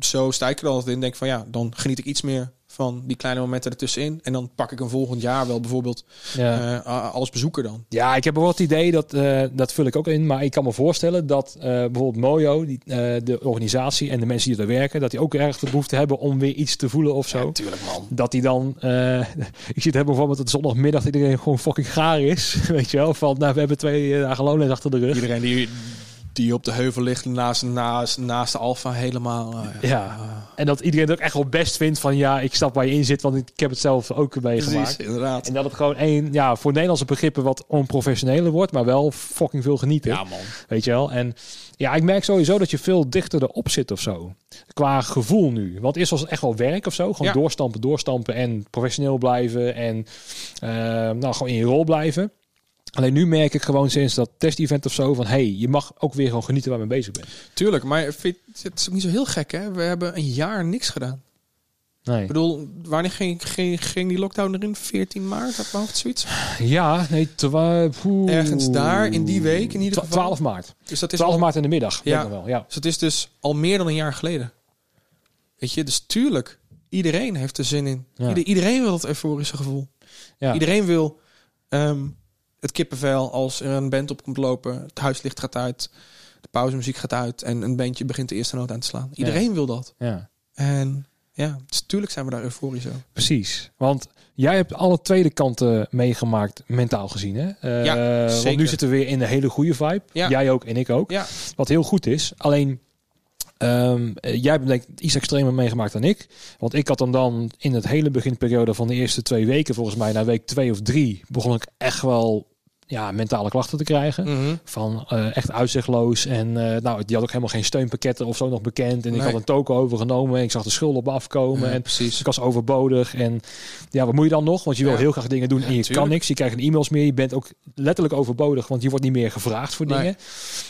zo sta ik er altijd in. Denk van ja, dan geniet ik iets meer van die kleine momenten ertussenin. En dan pak ik een volgend jaar wel bijvoorbeeld Ja. eh, als bezoeker dan. Ja, ik heb wel het idee dat, eh, dat vul ik ook in, maar ik kan me voorstellen dat eh, bijvoorbeeld Mojo, die, de organisatie en de mensen die er werken, dat die ook erg de behoefte hebben om weer iets te voelen of zo. Tuurlijk man. dat die dan, ik zie het hebben bijvoorbeeld dat zondagmiddag iedereen gewoon fucking gaar is, weet je wel, van nou we hebben twee dagen loonles achter de rug. Iedereen die, die op de heuvel ligt naast, naast, naast de Alfa helemaal. eh, Ja. En dat iedereen het ook echt wel best vindt van ja, ik snap waar je in zit, want ik heb het zelf ook meegemaakt. precies, inderdaad. En dat het gewoon één, ja, voor Nederlandse begrippen wat onprofessioneler wordt, maar wel fucking veel genieten. Ja man. Weet je wel? En ja, ik merk sowieso dat je veel dichter erop zit of zo. Qua gevoel nu. Want eerst was het echt wel werk of zo. Gewoon Ja. doorstampen, doorstampen en professioneel blijven. En eh, nou, gewoon in je rol blijven. Alleen nu merk ik gewoon sinds dat test-event of zo van... hey, je mag ook weer gewoon genieten waar je mee bezig bent. Tuurlijk, maar het is ook niet zo heel gek hè. We hebben een jaar niks gedaan. Nee. Ik bedoel, wanneer ging, ging, ging die lockdown erin? 14 maart, ik hoofd zoiets? Ja, nee. Ergens daar, in die week in ieder geval. 12 maart. Dus dat is 12 al- maart in de middag. Ja. Nog wel, ja. Dus het is dus al meer dan een jaar geleden. Weet je, dus tuurlijk, iedereen heeft er zin in. Ja. Ieder- iedereen wil dat euforische gevoel. Ja. Iedereen wil ehm, het kippenvel als er een band op komt lopen. Het huislicht gaat uit, de pauzemuziek gaat uit en een bandje begint de eerste noot aan te slaan. Iedereen wil dat. ja. En ja, dus tuurlijk zijn we daar euforisch over. Precies. Want jij hebt alle tweede kanten meegemaakt, mentaal gezien. Hè? Eh, Ja, Want zeker. nu zitten we weer in de hele goede vibe. Ja. Jij ook en ik ook. Ja, Wat heel goed is. Alleen, ehm, eh, jij hebt denk ik iets extremer meegemaakt dan ik. Want ik had hem dan in het hele beginperiode van de eerste twee weken, volgens mij na week twee of drie, begon ik echt wel ja, mentale klachten te krijgen. Mhm. Van eh, echt uitzichtloos. En eh, nou, die had ook helemaal geen steunpakketten of zo nog bekend. En ik had een token overgenomen. En ik zag de schulden op me afkomen. Ja, en precies. ik was overbodig. En ja, wat moet je dan nog? Want je wil heel graag dingen doen Ja, en je tuurlijk. kan niks. Je krijgt geen e-mails meer. Je bent ook letterlijk overbodig, want je wordt niet meer gevraagd voor Nee. dingen.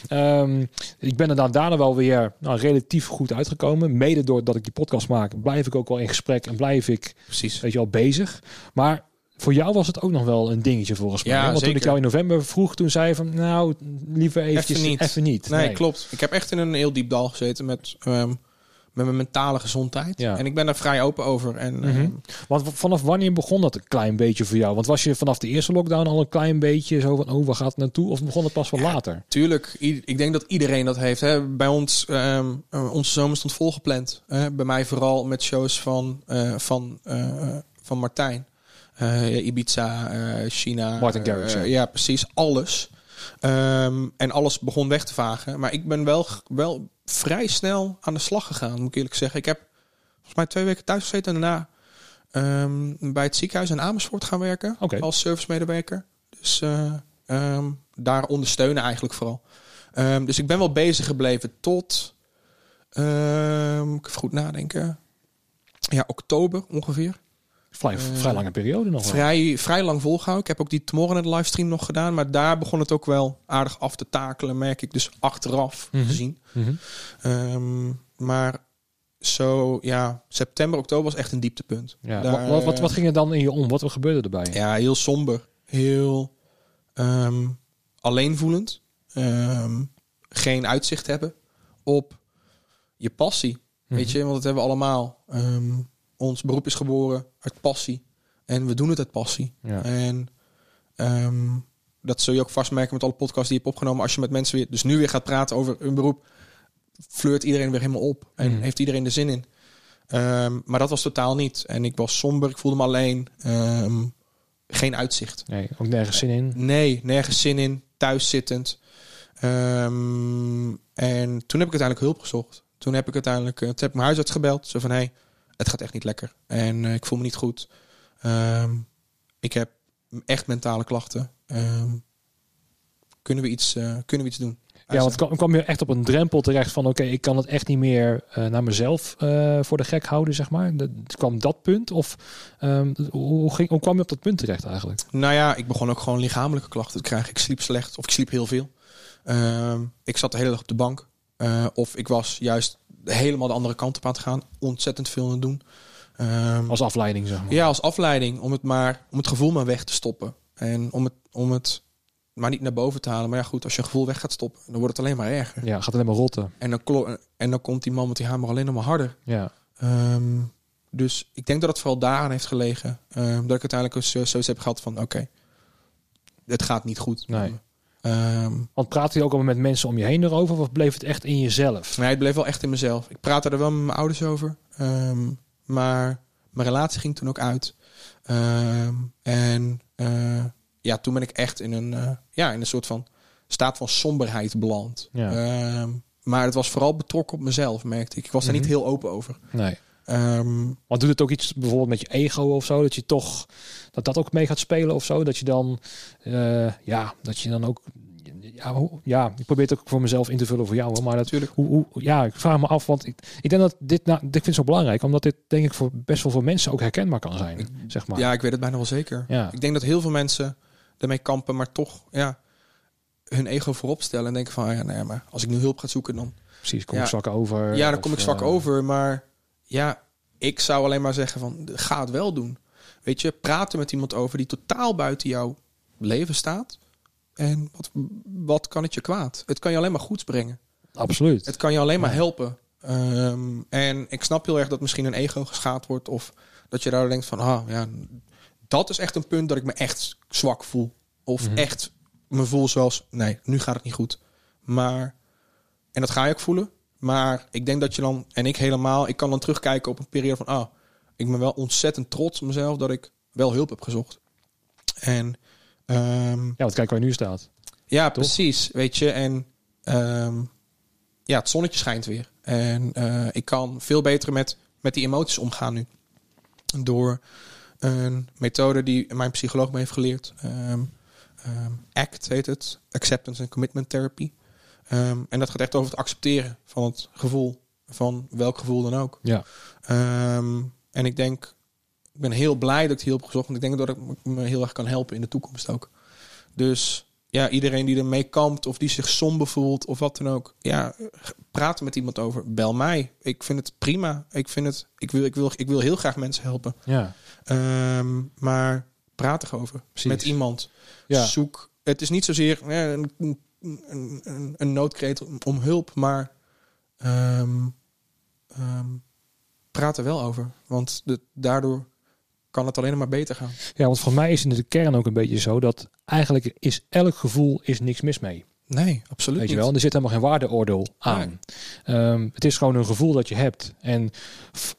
Ehm, ik ben er dan daarna wel weer nou, relatief goed uitgekomen. Mede doordat ik die podcast maak, blijf ik ook wel in gesprek en blijf ik, Precies. weet je wel, bezig. Maar voor jou was het ook nog wel een dingetje volgens mij. Ja, hè? Want toen ik jou in november vroeg, toen zei je van, nou, liever eventjes Even niet. Even niet. Nee, klopt. Ik heb echt in een heel diep dal gezeten met, ehm, met mijn mentale gezondheid. Ja. En ik ben daar vrij open over. En ehm, Want vanaf wanneer begon dat een klein beetje voor jou? Want was je vanaf de eerste lockdown al een klein beetje zo van, oh, waar gaat het naartoe? Of begon het pas wel Ja. later? Tuurlijk, i- ik denk dat iedereen dat heeft. Hè. Bij ons, eh, onze zomer stond volgepland. Hè. Bij mij vooral met shows van, eh, van, eh, van Martijn. Eh, Ibiza, eh, China. Martin Garrix, eh, ja. ja, precies. Alles. Ehm, en alles begon weg te vagen. Maar ik ben wel, wel vrij snel aan de slag gegaan, moet ik eerlijk zeggen. Ik heb volgens mij twee weken thuis gezeten en daarna ehm, bij het ziekenhuis in Amersfoort gaan werken. Als servicemedewerker. Dus eh, ehm, daar ondersteunen eigenlijk vooral. Dus ik ben wel bezig gebleven tot, ehm, ik even goed nadenken, ja, oktober ongeveer. Vrij, Eh, vrij lange periode nog wel. Vrij, vrij lang volgehouden. Ik heb ook die Tomorrowland livestream nog gedaan. Maar daar begon het ook wel aardig af te takelen, merk ik. Dus achteraf Mhm. gezien. Mhm. Ehm, maar zo, ja, september, oktober was echt een dieptepunt. Ja. Daar, wat, wat, wat, wat ging er dan in je om? Wat wat gebeurde erbij? Ja, heel somber. Heel ehm alleenvoelend. Ehm, geen uitzicht hebben op je passie. Mhm. Weet je, want dat hebben we allemaal. Ons beroep is geboren uit passie. En we doen het uit passie. Ja. En ehm, dat zul je ook vast merken met alle podcasts die je hebt opgenomen. Als je met mensen weer, dus nu weer gaat praten over hun beroep, flirt iedereen weer helemaal op. En Mhm. heeft iedereen er zin in. Ehm, maar dat was totaal niet. En ik was somber, ik voelde me alleen. Ehm, geen uitzicht. Nee, ook nergens zin in. Nee, nergens zin in. Thuis zittend. En toen heb ik uiteindelijk hulp gezocht. Toen heb ik uiteindelijk uh, toen heb ik mijn huisarts gebeld. Zo van, hé, hey, het gaat echt niet lekker. En eh, ik voel me niet goed. Ehm, ik heb echt mentale klachten. Ehm, kunnen, we iets, eh, kunnen we iets doen? Ja, want kwam, kwam je echt op een drempel terecht van... oké, ik kan het echt niet meer eh, naar mezelf voor de gek houden, zeg maar. De, kwam dat punt? Of ehm, hoe, ging, hoe kwam je op dat punt terecht eigenlijk? Nou ja, ik begon ook gewoon lichamelijke klachten te krijgen. Ik sliep slecht of ik sliep heel veel. Ik zat de hele dag op de bank. Of ik was juist helemaal de andere kant op aan te gaan. Ontzettend veel aan het doen. Ehm, Als afleiding, zeg maar. ja, als afleiding. Om het, maar, om het gevoel maar weg te stoppen. En om het, om het maar niet naar boven te halen. Maar ja, goed, als je een gevoel weg gaat stoppen, dan wordt het alleen maar erger. Ja, gaat alleen maar rotten. En dan, en dan komt die man met die hamer alleen nog maar harder. Ja. Ehm, dus ik denk dat het vooral daaraan heeft gelegen. ehm, dat ik uiteindelijk zo- zoiets heb gehad van... Oké, het gaat niet goed. Nee. Ehm, Want praatte je ook al met mensen om je heen erover? Of bleef het echt in jezelf? nee, het bleef wel echt in mezelf. Ik praatte er wel met mijn ouders over. Ehm, maar mijn relatie ging toen ook uit. Ehm, en eh, ja, toen ben ik echt in een, eh, ja, in een soort van staat van somberheid beland. Ja. Maar het was vooral betrokken op mezelf, merkte ik. Ik was daar Mhm. niet heel open over. Nee. Ehm, Want doet het ook iets bijvoorbeeld met je ego of zo? Dat je toch dat dat ook mee gaat spelen of zo? Dat je dan eh, ja, dat je dan ook ja, hoe- ja, ik probeer het ook voor mezelf in te vullen voor jou, maar natuurlijk. hoe, hoe ja, ik vraag me af, want ik, ik denk dat dit nou, ik vind het zo belangrijk, omdat dit denk ik voor best wel veel mensen ook herkenbaar kan zijn, zeg maar. Ja, ik weet het bijna wel zeker. Ja. Ik denk dat heel veel mensen ermee kampen, maar toch ja, hun ego voorop stellen en denken van, ja, nee, maar als ik nu hulp ga zoeken, dan precies. Kom Ja. ik zwak over? Ja, dan of, kom ik zwak eh, over. Maar ja, ik zou alleen maar zeggen van, ga het wel doen. Weet je, praten met iemand over die totaal buiten jouw leven staat. En wat, wat kan het je kwaad? Het kan je alleen maar goeds brengen. Absoluut. Het kan je alleen maar helpen. Ehm, en ik snap heel erg dat misschien een ego geschaad wordt. Of dat je daar denkt van, ah ja, dat is echt een punt dat ik me echt zwak voel. Of Mhm. echt me voel zoals, nee, nu gaat het niet goed. Maar, en dat ga je ook voelen. Maar ik denk dat je dan, en ik helemaal, ik kan dan terugkijken op een periode van, ah, ik ben wel ontzettend trots op mezelf dat ik wel hulp heb gezocht. En ehm, Ja, want kijk waar je nu staat. ja, precies. Weet je, en ehm, ja, het zonnetje schijnt weer. En eh, ik kan veel beter met, met die emoties omgaan nu. Door een methode die mijn psycholoog me heeft geleerd. Ehm, ACT heet het. Acceptance and Commitment Therapy. Ehm, en dat gaat echt over het accepteren van het gevoel. Van welk gevoel dan ook. Ja. Ehm, en ik denk, ik ben heel blij dat ik hulp heb gezocht. Want ik denk dat ik me heel erg kan helpen in de toekomst ook. Dus ja, iedereen die ermee kampt of die zich somber voelt of wat dan ook. Ja, praat er met iemand over. Bel mij. Ik vind het prima. Ik, vind het, ik, wil, ik, wil, ik wil heel graag mensen helpen. Ja. Ehm, maar praat erover Precies. met iemand. Ja. Zoek. Het is niet zozeer een, een, een, een noodkreet om, hulp, maar ehm, praat er wel over. Want de, daardoor kan het alleen maar beter gaan. ja, want voor mij is in de kern ook een beetje zo dat eigenlijk is elk gevoel is niks mis mee. Nee, absoluut Weet je wel? En er zit helemaal geen waardeoordeel aan. Ehm, het is gewoon een gevoel dat je hebt. En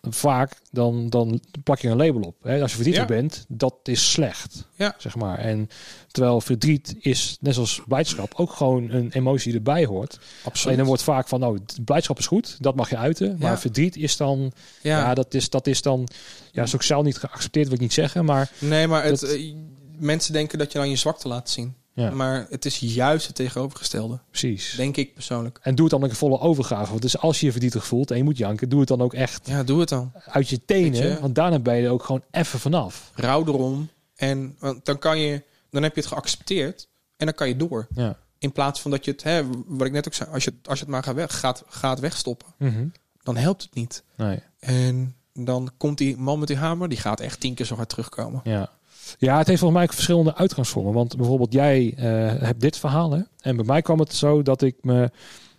vaak dan, dan plak je een label op. Hè? Als je verdrietig Ja. bent, dat is slecht. Ja. Zeg maar. En terwijl verdriet is, net zoals blijdschap, ook gewoon een emotie die erbij hoort. Absoluut. dan wordt vaak van, nou, blijdschap is goed, dat mag je uiten. Maar Ja. verdriet is dan, ja, dat, is, dat is dan, ja, sociaal niet geaccepteerd, wil ik niet zeggen. Maar nee, maar het, dat- eh, mensen denken dat je dan je zwakte laat zien. Ja, Maar het is juist het tegenovergestelde. precies. Denk ik persoonlijk. En doe het dan ook een volle overgave. Dus als je je verdrietig voelt en je moet janken, doe het dan ook echt Ja, doe het dan. uit je tenen. Je? Want daarna ben je er ook gewoon even vanaf. Rouw erom. En want dan kan je, dan heb je het geaccepteerd. En dan kan je door. Ja. In plaats van dat je het, hè, wat ik net ook zei, als je, als je het maar gaat, weg, gaat, gaat wegstoppen, Mhm. dan helpt het niet. Nee. En dan komt die man met die hamer, die gaat echt tien keer zo hard terugkomen. Ja. Ja, het heeft volgens mij ook verschillende uitgangsvormen. Want bijvoorbeeld jij eh, hebt dit verhaal. Hè? En bij mij kwam het zo dat ik me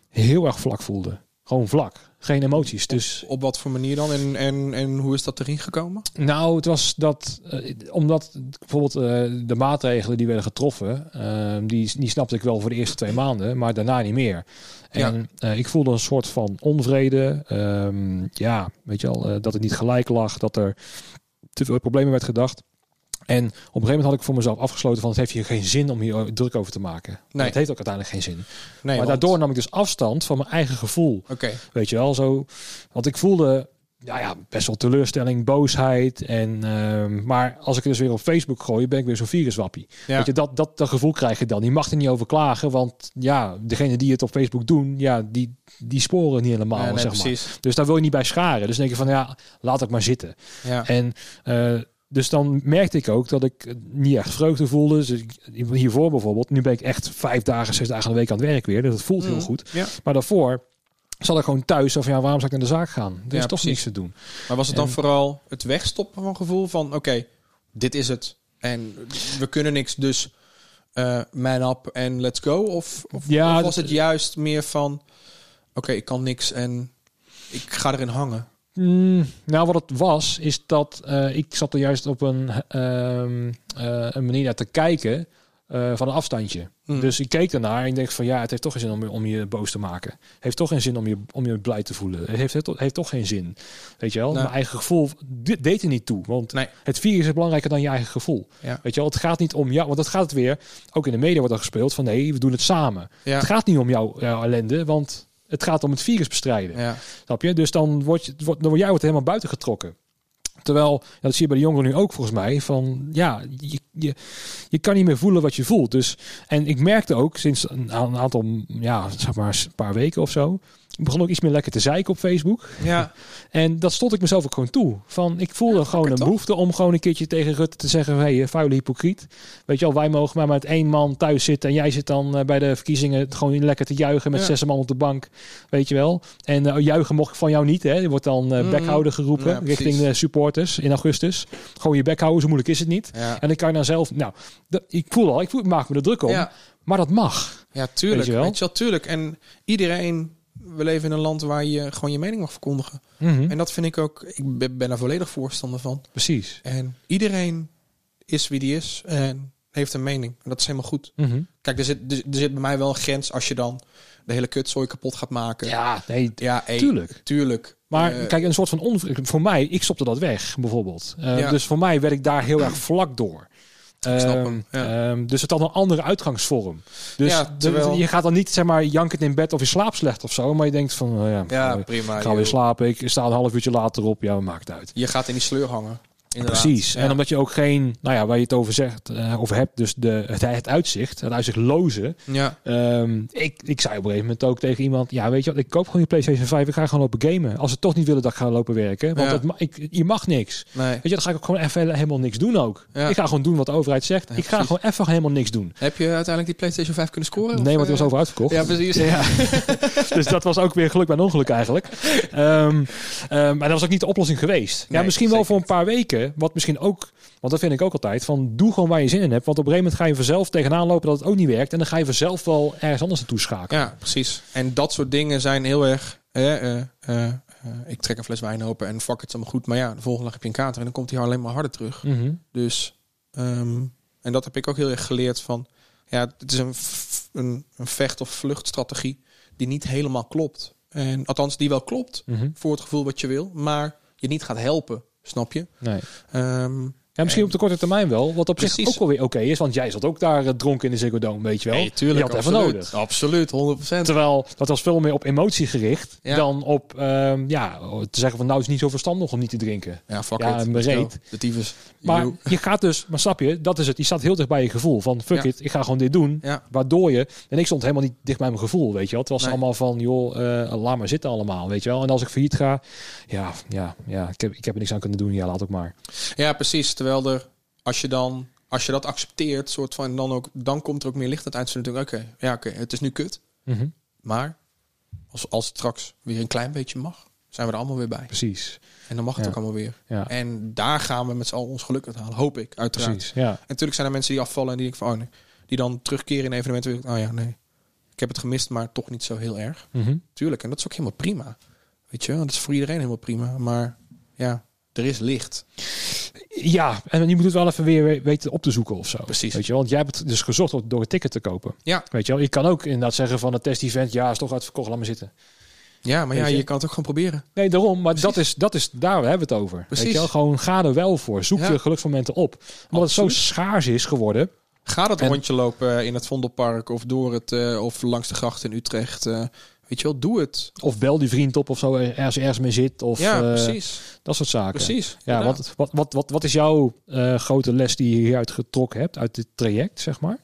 heel erg vlak voelde. Gewoon vlak. Geen emoties. Dus Op wat voor manier dan? En, en, en hoe is dat erin gekomen? Nou, het was dat, eh, omdat bijvoorbeeld eh, de maatregelen die werden getroffen, eh, die, die snapte ik wel voor de eerste twee maanden, maar daarna niet meer. En ik voelde een soort van onvrede. ehm, ja, weet je wel, eh, dat het niet gelijk lag, dat er te veel problemen werd gedacht. En op een gegeven moment had ik voor mezelf afgesloten van het heeft hier geen zin om hier druk over te maken. Nee. Het heeft ook uiteindelijk geen zin. Nee, maar want- daardoor nam ik dus afstand van mijn eigen gevoel. Oké, Weet je wel, zo. Want ik voelde ja, ja, best wel teleurstelling, boosheid. En, ehm, maar als ik het dus weer op Facebook gooi, ben ik weer zo'n viruswappie. ja. Weet je, dat, dat, dat gevoel krijg je dan. Die mag er niet over klagen, want ja, degene die het op Facebook doen, ja, die, die sporen niet helemaal, Ja, nee, zeg maar. precies. Dus daar wil je niet bij scharen. Dus denk je van, ja, laat ik maar zitten. Ja. En eh, dus dan merkte ik ook dat ik niet echt vreugde voelde. Dus hiervoor bijvoorbeeld, nu ben ik echt vijf dagen, zes dagen de week aan het werk weer. Dus dat voelt heel Mm. goed. Ja. Maar daarvoor zat ik gewoon thuis. Of ja, waarom zou ik naar de zaak gaan? Er is Ja, toch precies. niks te doen. Maar was het dan En- vooral het wegstoppen van gevoel van oké, dit is het en we kunnen niks, dus eh man up en let's go? Of, of, Ja, of was het juist meer van oké, ik kan niks en ik ga erin hangen? Mm, nou, wat het was, is dat eh, ik zat er juist op een, ehm, eh, een manier naar te kijken eh, van een afstandje. Hmm. Dus ik keek ernaar en ik denk van ja, het heeft toch geen zin om je, om je boos te maken. Het heeft toch geen zin om je, om je blij te voelen. Het heeft, het heeft toch geen zin. Weet je wel? Nou. Mijn eigen gevoel deed er niet toe. Want Nee. het virus is belangrijker dan je eigen gevoel. Ja. Weet je wel? Het gaat niet om jou. Want dat gaat het weer. Ook in de media wordt er gespeeld van nee, we doen het samen. Ja. Het gaat niet om jouw, jouw ellende, want het gaat om het virus bestrijden. Ja. Snap je? Dus dan word, je, wordt- dan word jij wordt helemaal buiten getrokken. Terwijl, ja, dat zie je bij de jongeren nu ook volgens mij, van ja, je, je, je kan niet meer voelen wat je voelt. Dus, en ik merkte ook sinds een, een aantal, ja, zeg maar een paar weken of zo, begon ook iets meer lekker te zeiken op Facebook. Ja. En dat stond ik mezelf ook gewoon toe. Van, ik voelde gewoon een behoefte om gewoon een keertje tegen Rutte te zeggen... hé, hey, vuile hypocriet. Weet je wel, wij mogen maar met één man thuis zitten... en jij zit dan eh, bij de verkiezingen gewoon lekker te juichen... met Ja. zes man op de bank, weet je wel. En eh, juichen mocht ik van jou niet, hè. Je wordt dan eh bekhouder geroepen Ja, richting de supporters in augustus. Gewoon je bek houden, zo moeilijk is het niet. En dan kan je dan zelf... Nou, ik voel al, ik, voel, ik maak me er druk om. Maar dat mag. Ja, tuurlijk. Weet je wel? Weet je wel, tuurlijk. En iedereen, we leven in een land waar je gewoon je mening mag verkondigen. Mhm. En dat vind ik ook, ik ben, er volledig voorstander van. Precies. En iedereen is wie die is en heeft een mening. En dat is helemaal goed. Mhm. Kijk, er zit, er, er zit bij mij wel een grens als je dan de hele kutzooi kapot gaat maken. Ja, nee, ja hey, tuurlijk. tuurlijk. Maar Eh, kijk, een soort van on... voor mij, ik stopte dat weg, bijvoorbeeld. Eh, Ja. Dus voor mij werd ik daar heel erg vlak door. Ik snap Ehm, hem, ja. ehm, dus het had een andere uitgangsvorm. Dus Ja, de- terwijl- je gaat dan niet zeg maar jankend in bed of je slaapt slecht of zo, maar je denkt van, nou ja, ja, prima. ga weer joh. slapen. Ik sta een half uurtje later op. Ja, maakt uit. Je gaat in die sleur hangen. Inderdaad. Precies. Ja. En omdat je ook geen, nou ja, waar je het over zegt, eh, over hebt, dus de, het, het uitzicht, het uitzichtloze. Ja, Ehm, ik, ik zei op een gegeven moment ook tegen iemand, ja, weet je wat, ik koop gewoon die PlayStation 5, ik ga gewoon lopen gamen. Als ze toch niet willen dat ik ga lopen werken, want Ja. dat, ik, je mag niks. nee. Weet je, dan ga ik ook gewoon even helemaal niks doen ook. Ja. Ik ga gewoon doen wat de overheid zegt. Ik ga precies. gewoon even helemaal niks doen. Heb je uiteindelijk die PlayStation 5 kunnen scoren? nee, want die was eh, over uitverkocht. Ja, precies. Ja. dus dat was ook weer geluk bij een ongeluk eigenlijk. Ehm ehm, maar dat was ook niet de oplossing geweest. ja, misschien wel voor een paar weken. Wat misschien ook, want dat vind ik ook altijd, van doe gewoon waar je zin in hebt. Want op een gegeven moment ga je vanzelf tegenaan lopen dat het ook niet werkt. En dan ga je vanzelf wel ergens anders naartoe schakelen. Ja, precies. En dat soort dingen zijn heel erg... eh, eh, eh, ik trek een fles wijn open en fuck het allemaal goed. Maar ja, de volgende dag heb je een kater en dan komt hij alleen maar harder terug. Mhm. Dus, ehm, en dat heb ik ook heel erg geleerd van... Ja, het is een, een, een vecht- of vluchtstrategie die niet helemaal klopt. En althans, die wel klopt Mhm. voor het gevoel wat je wil, maar je niet gaat helpen, snap je? Nee. Ehm, Ja, misschien En- op de korte termijn wel. Wat op zich Precies. ook wel weer oké is. Want jij zat ook daar eh, dronken in de Ziggo Dome, weet je wel. je had even nodig. Absoluut, 100%. Terwijl dat was veel meer op emotie gericht Ja. dan op ehm, ja, te zeggen van nou is het niet zo verstandig om niet te drinken. Ja, fuck Ja, it. bereid. De tyfus. Maar Yo. je gaat dus, maar snap je, dat is het. Je staat heel dicht bij je gevoel van fuck Ja. it, ik ga gewoon dit doen. Ja, Waardoor je, en ik stond helemaal niet dicht bij mijn gevoel, weet je wel. Het was Nee. allemaal van, joh, eh, laat maar zitten allemaal, weet je wel. En als ik failliet ga, ja, ja, ja, ik heb, ik heb er niks aan kunnen doen, ja, laat ook maar. ja, precies. Terwijl er, als je dan, als je dat accepteert, soort van, dan ook, dan komt er ook meer licht uit uit. natuurlijk, oké, ja, oké, het is nu kut. Mhm, Maar als, als het straks weer een klein beetje mag, zijn we er allemaal weer bij. Precies, En dan mag het Ja. ook allemaal weer. ja, En daar gaan we met z'n allen ons geluk uit halen, hoop ik, uiteraard. precies, ja. En natuurlijk zijn er mensen die afvallen en die denken van, oh nee, die dan terugkeren in evenementen. Oh ja, nee, ik heb het gemist, maar toch niet zo heel erg. Mhm. Tuurlijk, en dat is ook helemaal prima. Weet je, dat is voor iedereen helemaal prima. Maar ja, er is licht. Ja, en je moet het wel even weer weten op te zoeken of zo. Precies. Weet je want jij hebt het dus gezocht door- door een ticket te kopen. Ja. Weet je wel, je kan ook inderdaad zeggen van het test-event, ja, is toch uitverkocht, laat maar zitten. Ja, maar ja, je? je kan het ook gewoon proberen. Nee, daarom. Maar dat is, dat is, daar hebben we het over. Precies. Weet je wel? Gewoon ga er wel voor. Zoek Ja. je geluksmomenten op. Omdat het zo schaars is geworden. Ga dat En- rondje lopen in het Vondelpark of door het eh, of langs de gracht in Utrecht. eh, weet je wel, doe het. Of bel die vriend op of zo, ergens, ergens mee zit. Of ja, eh, precies. dat soort zaken. Precies. Ja, wat, wat, wat, wat, wat is jouw eh, grote les die je hieruit getrokken hebt, uit dit traject, zeg maar?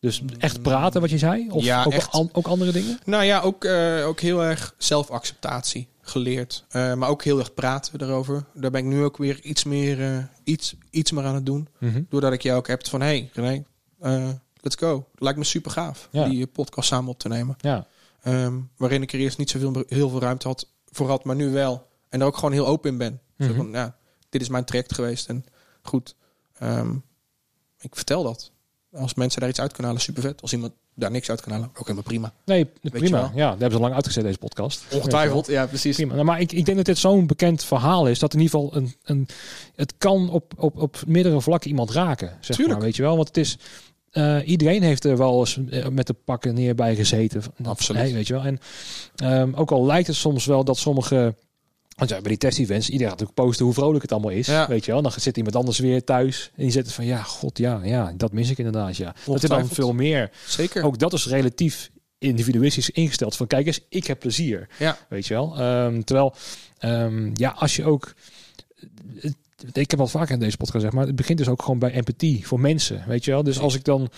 Dus echt praten, wat je zei? Of Ja, ook, an- ook andere dingen? Nou ja, ook, eh, ook heel erg zelfacceptatie geleerd. Eh, maar ook heel erg praten erover. Daar ben ik nu ook weer iets meer, eh, iets, iets meer aan het doen. Mhm. Doordat ik jou ook heb van, hey René, let's go. Lijkt me super gaaf, Ja. die podcast samen op te nemen. Ja, Ehm, waarin ik er eerst niet zoveel heel veel ruimte had voor had, maar nu wel. En daar ook gewoon heel open in ben. Zo Mhm. van, ja, dit is mijn traject geweest en goed. ehm, ik vertel dat. Als mensen daar iets uit kunnen halen, super vet. Als iemand daar niks uit kan halen, ook helemaal prima. nee, prima. Ja, dat hebben ze lang uitgezet, deze podcast. ja, precies. Prima. Nou, maar ik, ik denk dat dit zo'n bekend verhaal is dat in ieder geval een, een het kan op, op, op meerdere vlakken iemand raken. Zeg Tuurlijk. maar, weet je wel? Want het is eh, iedereen heeft er wel eens eh, met de pakken neer bij gezeten. Absoluut. nee, weet je wel. En ehm, ook al lijkt het soms wel dat sommige want ja, bij die test-events, iedereen gaat natuurlijk posten hoe vrolijk het allemaal is. Ja. Weet je wel, dan zit iemand anders weer thuis. En die zet het van, ja, god, ja, ja, dat mis ik inderdaad, ja. Dat er dan veel meer. Zeker. Ook dat is relatief individualistisch ingesteld. Van, kijk eens, ik heb plezier. Ja. Weet je wel? Ehm, terwijl, ehm, ja, als je ook... Ik heb al vaker in deze podcast gezegd, maar het begint dus ook gewoon bij empathie voor mensen, weet je wel. Dus als ik dan uh,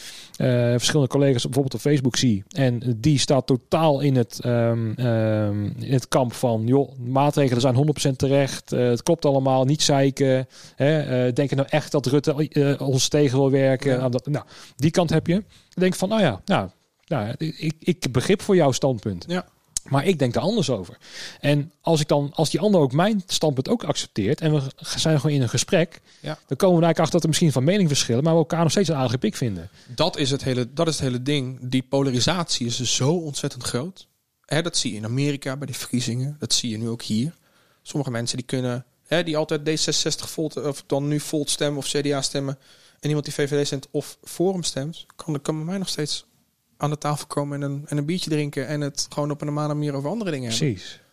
verschillende collega's bijvoorbeeld op Facebook zie en die staat totaal in het, um, um, in het kamp van, joh, maatregelen zijn 100% terecht, uh, het klopt allemaal, niet zeiken, hè, uh, denken nou echt dat Rutte ons tegen wil werken. Nou, dat, nou, die kant heb je. Dan denk ik van, nou ja, nou, nou ik, ik begrip voor jouw standpunt. Ja. Maar ik denk er anders over. En als ik dan, als die ander ook mijn standpunt ook accepteert en we zijn gewoon in een gesprek, Ja. dan komen we eigenlijk achter dat er misschien van mening verschillen, maar we elkaar nog steeds een aardige pik vinden. Dat is het hele, dat is het hele ding. Die polarisatie is dus zo ontzettend groot. Dat zie je in Amerika bij de verkiezingen. Dat zie je nu ook hier. Sommige mensen die kunnen, die altijd D66 volt, of dan nu Volt stemmen of CDA stemmen. En iemand die VVD stemt of Forum stemt, kan, kan bij mij nog steeds aan de tafel komen en een, en een biertje drinken. En het gewoon op een normale manier over andere dingen hebben.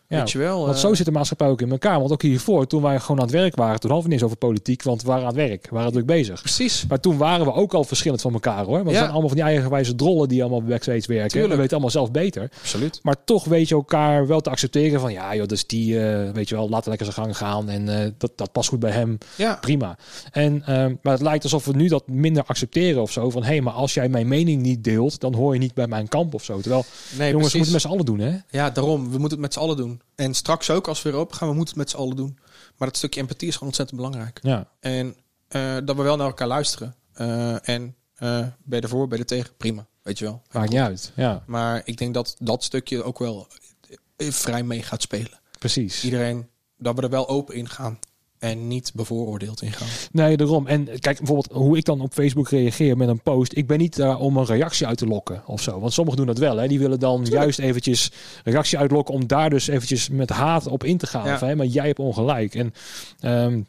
Ja, Weet je wel. want eh, zo zit de maatschappij ook in elkaar. Want ook hiervoor, toen wij gewoon aan het werk waren, toen hadden we niet eens over politiek, want we waren aan het werk, we waren druk bezig. Precies. Maar toen waren we ook al verschillend van elkaar hoor. Want Ja. we zijn allemaal van die eigenwijze drollen die allemaal backstage werken. Tuurlijk. We weten allemaal zelf beter. Absoluut. Maar toch weet je elkaar wel te accepteren van ja, joh, dus die, eh, weet je wel, laat lekker zijn gang gaan. En eh, dat, dat past goed bij hem. Ja. Prima. En, ehm, maar het lijkt alsof we nu dat minder accepteren of zo. Van hé, hey, maar als jij mijn mening niet deelt, dan hoor je niet bij mijn kamp of zo. Terwijl, Nee, jongens, we moeten met z'n allen doen, hè? Ja, daarom. We moeten het met z'n allen doen. En straks ook, als we weer open gaan, we moeten het met z'n allen doen. Maar dat stukje empathie is gewoon ontzettend belangrijk. Ja, En eh, dat we wel naar elkaar luisteren. Eh, en ben je ervoor, ben je er tegen? Prima, weet je wel. maakt niet uit. Ja, Maar ik denk dat dat stukje ook wel vrij mee gaat spelen. precies. Iedereen, dat we er wel open in gaan. En niet bevooroordeeld in gaan. Nee, daarom. En kijk, bijvoorbeeld hoe ik dan op Facebook reageer met een post. Ik ben niet daar om een reactie uit te lokken of zo. Want sommigen doen dat wel. Hè. Die willen dan juist eventjes reactie uitlokken om daar dus eventjes met haat op in te gaan. Ja. Van, hè, maar jij hebt ongelijk. En ehm,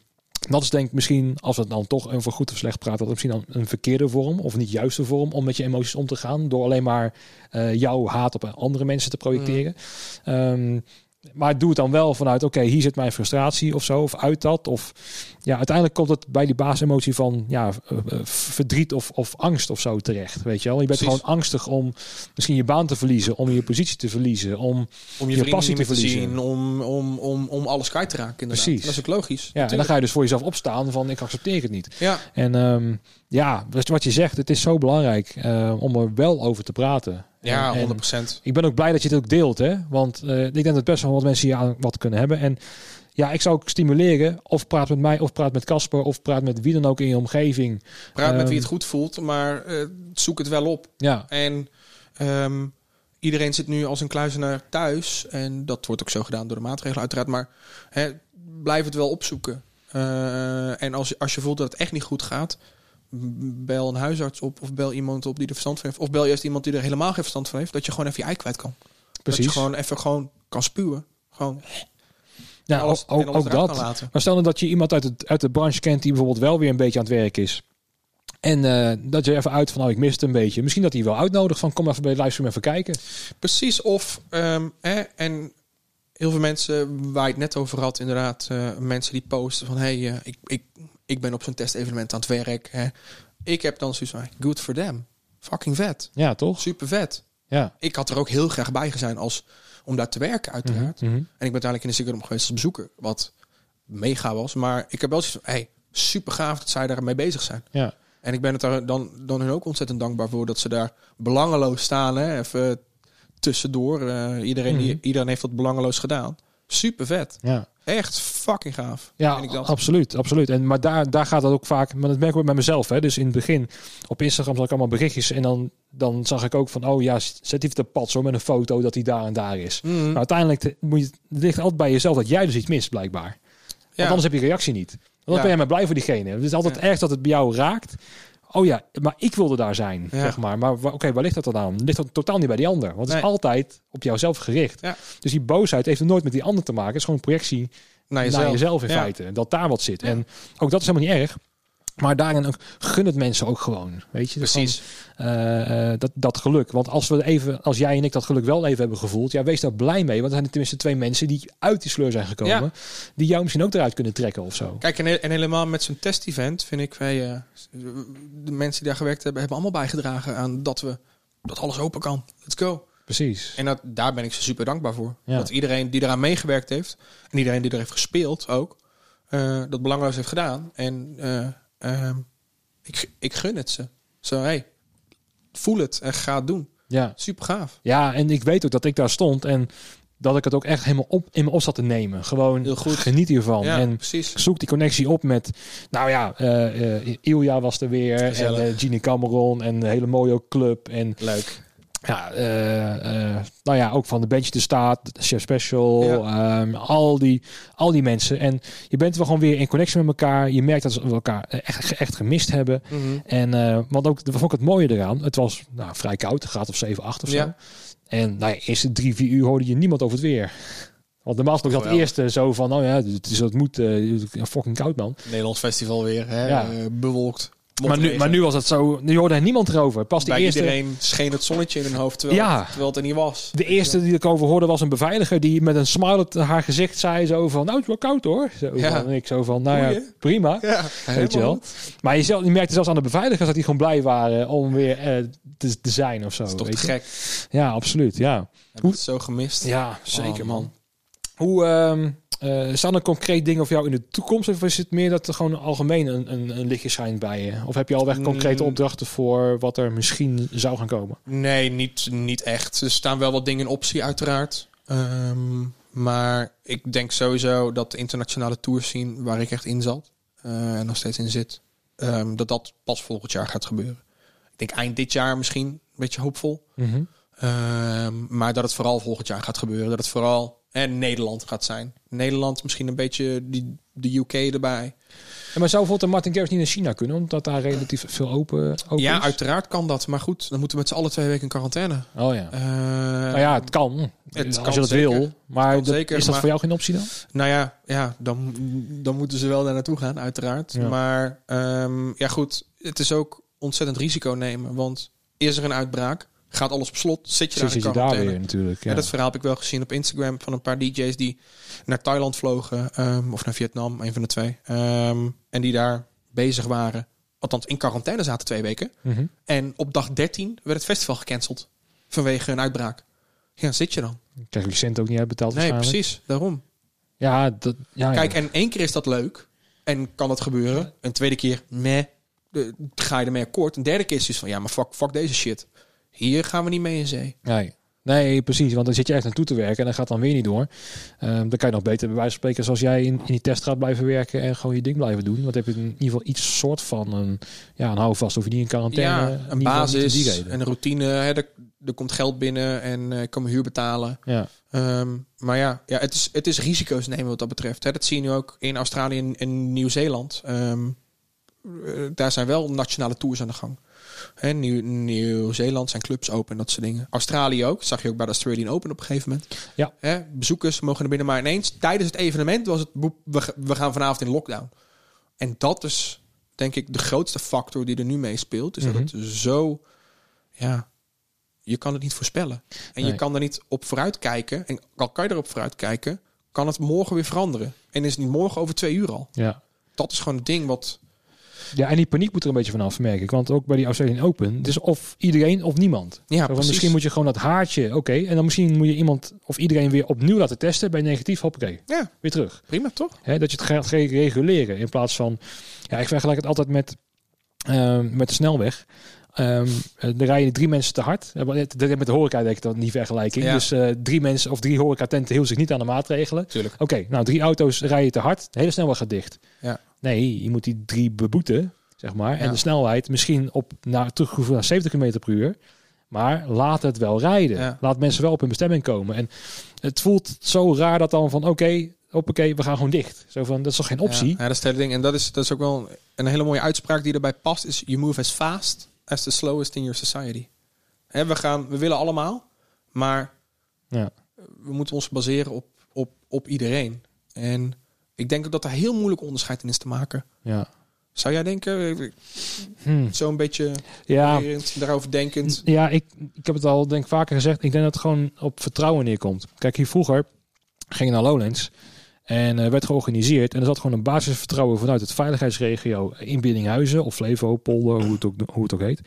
dat is denk ik misschien, als we het dan toch over goed of slecht praten, dat is misschien dan een verkeerde vorm of niet juiste vorm om met je emoties om te gaan. Door alleen maar eh, jouw haat op andere mensen te projecteren. Ehm, maar doe het dan wel vanuit, oké, hier zit mijn frustratie of zo, of uit dat. Of ja, uiteindelijk komt het bij die basisemotie van ja, eh, eh, verdriet of, of angst of zo terecht. Weet je wel, je bent Precies. gewoon angstig om misschien je baan te verliezen, om je positie te verliezen, om Om je, passie te verliezen. zien. Om, om, om, om alles kwijt te raken. Inderdaad. Precies. Dat is ook logisch. ja, en dan ga je dus voor jezelf opstaan van ik accepteer het niet. Ja, En ehm, ja, wat wat je zegt, het is zo belangrijk eh, om er wel over te praten. Ja, En- 100%. ik ben ook blij dat je het ook deelt, hè? Want eh, ik denk dat best wel wat mensen hier aan wat kunnen hebben. En ja, ik zou ook stimuleren, of praat met mij, of praat met Casper, of praat met wie dan ook in je omgeving. Praat met Ehm, wie het goed voelt, maar eh, zoek het wel op. Ja, En ehm, iedereen zit nu als een kluizenaar thuis. En dat wordt ook zo gedaan door de maatregelen uiteraard. Maar hè, blijf het wel opzoeken. Eh, en als, je- als je voelt dat het echt niet goed gaat... bel een huisarts op of bel iemand op die er verstand van heeft. Of bel juist iemand die er helemaal geen verstand van heeft. Dat je gewoon even je ei kwijt kan. Dat precies. je gewoon even gewoon kan spuwen. Gewoon ja, alles, ook, ook dat. Maar stel nou dat je iemand uit, het, uit de branche kent die bijvoorbeeld wel weer een beetje aan het werk is. En eh, dat je even uit van, nou, ik mis het een beetje. Misschien dat hij wel uitnodigt van, kom even bij de livestream even kijken. Precies, of ehm, hè, en heel veel mensen waar je het net over had, inderdaad, eh, mensen die posten van hey, eh, ik, ik, ik ben op zo'n testevenement aan het werk. Hè. Ik heb dan zoiets van good for them. Fucking vet. Ja, toch? Super vet. Ja. Ik had er ook heel graag bij gezijn als om daar te werken, uiteraard. Mhm, mhm. En ik ben uiteindelijk in de Ziggo geweest als bezoeker, wat mega was. Maar ik heb wel zoiets van hey, super gaaf dat zij daarmee bezig zijn. Ja. En ik ben het daar dan, dan hun ook ontzettend dankbaar voor dat ze daar belangeloos staan. Hè? Even tussendoor. Eh, iedereen, die, Mhm. iedereen heeft dat belangeloos gedaan. Super vet. Ja. Echt fucking gaaf. Ja, vind ik dat. absoluut, absoluut. En, maar daar, daar gaat dat ook vaak, maar dat merk ik ook bij mezelf. Hè. Dus in het begin, op Instagram zag ik allemaal berichtjes en dan, dan zag ik ook van, oh ja, zet even de pad zo met een foto dat hij daar en daar is. Mhm. Maar uiteindelijk te- moet je, het ligt altijd bij jezelf dat jij dus iets mist, blijkbaar. Want anders heb je reactie niet. Want dan Ja. ben jij maar blij voor diegene. Het is altijd Ja. erg dat het bij jou raakt. Oh ja, maar ik wilde daar zijn, Ja. zeg maar. Maar oké, waar ligt dat dan aan? Ligt dat totaal niet bij die ander? Want het is altijd op jouzelf gericht. Ja. Dus die boosheid heeft er nooit met die ander te maken. Het is gewoon een projectie Naar naar jezelf. in Ja. feite. Dat daar wat zit. En ook dat is helemaal niet erg. Maar daarin ook, gun het mensen ook gewoon. Weet je? Precies. Van, eh, eh, dat, dat geluk. Want als we even, als jij en ik dat geluk wel even hebben gevoeld, ja, wees daar blij mee. Want er zijn er tenminste twee mensen die uit die sleur zijn gekomen. Ja. Die jou misschien ook eruit kunnen trekken of zo. Kijk, en, en helemaal met zo'n test-event vind ik wij, eh, de mensen die daar gewerkt hebben, hebben allemaal bijgedragen aan dat we dat alles open kan. Let's go. Precies. En dat, daar ben ik ze super dankbaar voor. Ja. Dat iedereen die eraan meegewerkt heeft en iedereen die er heeft gespeeld ook, dat belangloos heeft gedaan. En eh, ehm, ik, ik gun het ze. Zo, hey, voel het en ga het doen. Ja. Super gaaf. ja, en ik weet ook dat ik daar stond en dat ik het ook echt helemaal op, in me op zat te nemen. Gewoon Heel goed. geniet hiervan. Ja, en precies. zoek die connectie op met, nou ja, eh, Ilja was er weer Gezellig. en Genie Cameron en de hele mooie club en Leuk. Ja, eh, eh, nou ja, ook van de Bench de Staat, Chef Special, Ja. ehm, al, die, al die mensen. En je bent wel gewoon weer in connectie met elkaar. Je merkt dat ze elkaar echt, echt gemist hebben. Mhm. En uh, want ook, dat vond ik het mooie eraan. Het was nou, vrij koud, graad of 7, 8 of zo. Ja. En nou ja, eerste drie, vier uur hoorde je niemand over het weer. Want normaal gesproken dat Geweldig. eerste zo van, nou ja, het, is, het moet uh, fucking koud man. Nederlands festival weer, hè? Eh, bewolkt. Maar nu, maar nu was het zo, nu hoorde er niemand erover. Pas de Bij eerste, iedereen scheen het zonnetje in hun hoofd, terwijl, Ja. het, terwijl het er niet was. de eerste die ik over hoorde was een beveiliger die met een smile op haar gezicht zei zo van, nou het is wel koud hoor. Zo Ja. van, en ik zo van, nou ja, prima. Ja, Weet je wel. Maar je, zelf, je merkte zelfs aan de beveiligers dat die gewoon blij waren om weer eh, te, te zijn of zo. Dat is toch weet te je? gek. Ja, absoluut. Ja, Heb het zo gemist. ja zeker Oh, man. Hoe ehm eh, staan er concreet dingen voor jou in de toekomst? Of is het meer dat er gewoon algemeen een, een, een lichtje schijnt bij je? Of heb je al weg concrete Mm. opdrachten voor wat er misschien zou gaan komen? Nee, niet, niet echt. Er staan wel wat dingen in optie, uiteraard. Ehm, maar ik denk sowieso dat de internationale tours zien waar ik echt in zat. eh, en nog steeds in zit. ehm, dat dat pas volgend jaar gaat gebeuren. Ik denk eind dit jaar misschien. Een beetje hoopvol. Mhm. Ehm, maar dat het vooral volgend jaar gaat gebeuren. Dat het vooral en Nederland gaat zijn. Nederland misschien een beetje die, de UK erbij. Ja, maar zou bijvoorbeeld Martin Garrix niet naar China kunnen? Omdat daar relatief veel open, open Ja, is? uiteraard kan dat. Maar goed, dan moeten we met z'n allen twee weken in quarantaine. Oh ja. Eh, nou ja, het kan. het als kan je dat zeker. wil. Maar dat- zeker, is dat maar- voor jou geen optie dan? Nou ja, ja dan, dan moeten ze wel daar naartoe gaan, uiteraard. Ja. Maar ehm, ja, goed, het is ook ontzettend risico nemen. Want is er een uitbraak, gaat alles op slot, zit je daar in je daar quarantaine. weer natuurlijk. Ja. Ja. dat verhaal heb ik wel gezien op Instagram van een paar DJ's die naar Thailand vlogen. ehm, of naar Vietnam, een van de twee. Ehm, en die daar bezig waren. Althans, in quarantaine zaten twee weken. Mhm. En op dag 13 werd het festival gecanceld. Vanwege een uitbraak. Ja, zit je dan? Krijg je cent ook niet uitbetaald Nee, precies. Daarom. Ja, dat, ja, Kijk, ja. en één keer is dat leuk. En kan dat gebeuren. Een tweede keer, meh. De, ga je ermee akkoord. Een derde keer is dus van, ja, maar fuck, fuck deze shit. Hier gaan we niet mee in zee. Nee. nee, precies. Want dan zit je echt naartoe te werken en dat gaat dan weer niet door. Ehm, dan kan je nog beter bij wijze van spreken zoals jij in, in die teststraat blijven werken en gewoon je ding blijven doen. Want heb je in ieder geval iets soort van een, ja, een houvast. Hoef je niet in quarantaine. Ja, een basis en een routine. Hè, er, er komt geld binnen en ik kan mijn huur betalen. Ja. Ehm, maar ja, ja het, is, het is risico's nemen wat dat betreft. Hè. Dat zie je nu ook in Australië en, en Nieuw-Zeeland. Ehm, eh, daar zijn wel nationale tours aan de gang. Nieuw- Nieuw-Zeeland zijn clubs open en dat soort dingen. Australië ook. Dat zag je ook bij de Australian Open op een gegeven moment. Ja. Hè, bezoekers mogen er binnen maar ineens. Tijdens het evenement was het... We, we gaan vanavond in lockdown. En dat is denk ik de grootste factor die er nu mee speelt. Is Mhm. dat het zo... Ja, je kan het niet voorspellen. En je kan er niet op vooruit kijken. En al kan je erop vooruit kijken, kan het morgen weer veranderen. En is het niet morgen over twee uur al. Ja. Dat is gewoon het ding wat... ja, en die paniek moet er een beetje vanaf, merk ik. Want ook bij die Australian Open, het is of iedereen of niemand. Ja, Zo misschien moet je gewoon dat haartje, oké. en dan misschien moet je iemand of iedereen weer opnieuw laten testen. Bij negatief, hoppakee, Ja, weer terug. prima toch? Dat je het gaat reguleren in plaats van... Ja, ik vergelijk het altijd met, ehm, met de snelweg. Ehm er rijden drie mensen te hard. Eh, Met de horeca denk ik dat niet vergelijking. Ja. Dus eh, drie mensen of drie horecatenten hielden zich niet aan de maatregelen. Oké, nou drie auto's rijden te hard. De hele snelweg gaat dicht. Ja. Nee, je moet die drie beboeten, zeg maar. En de snelheid misschien op naar, teruggevoerd naar 70 km per uur. Maar laat het wel rijden. Laat mensen wel op hun bestemming komen. En het voelt zo raar dat dan van oké, oké, we gaan gewoon dicht. Zo van, dat is toch geen optie? Ja, ja, dat is het hele ding. En dat is, dat is ook wel een hele mooie uitspraak die erbij past. Is you move as fast as the slowest in your society. Hè, we, gaan, we willen allemaal, maar Ja. we moeten ons baseren op, op, op iedereen. En ik denk ook dat er heel moeilijk onderscheid in is te maken. Ja. Zou jij denken, Hm. zo'n beetje Ja, daarover denkend? ja ik, ik heb het al denk vaker gezegd. Ik denk dat het gewoon op vertrouwen neerkomt. Kijk, hier vroeger ging je naar Lowlands. En eh, werd georganiseerd. En er zat gewoon een basisvertrouwen vanuit het veiligheidsregio in Biddinghuizen of Flevo, Polder, hoe het ook, hoe het ook heet.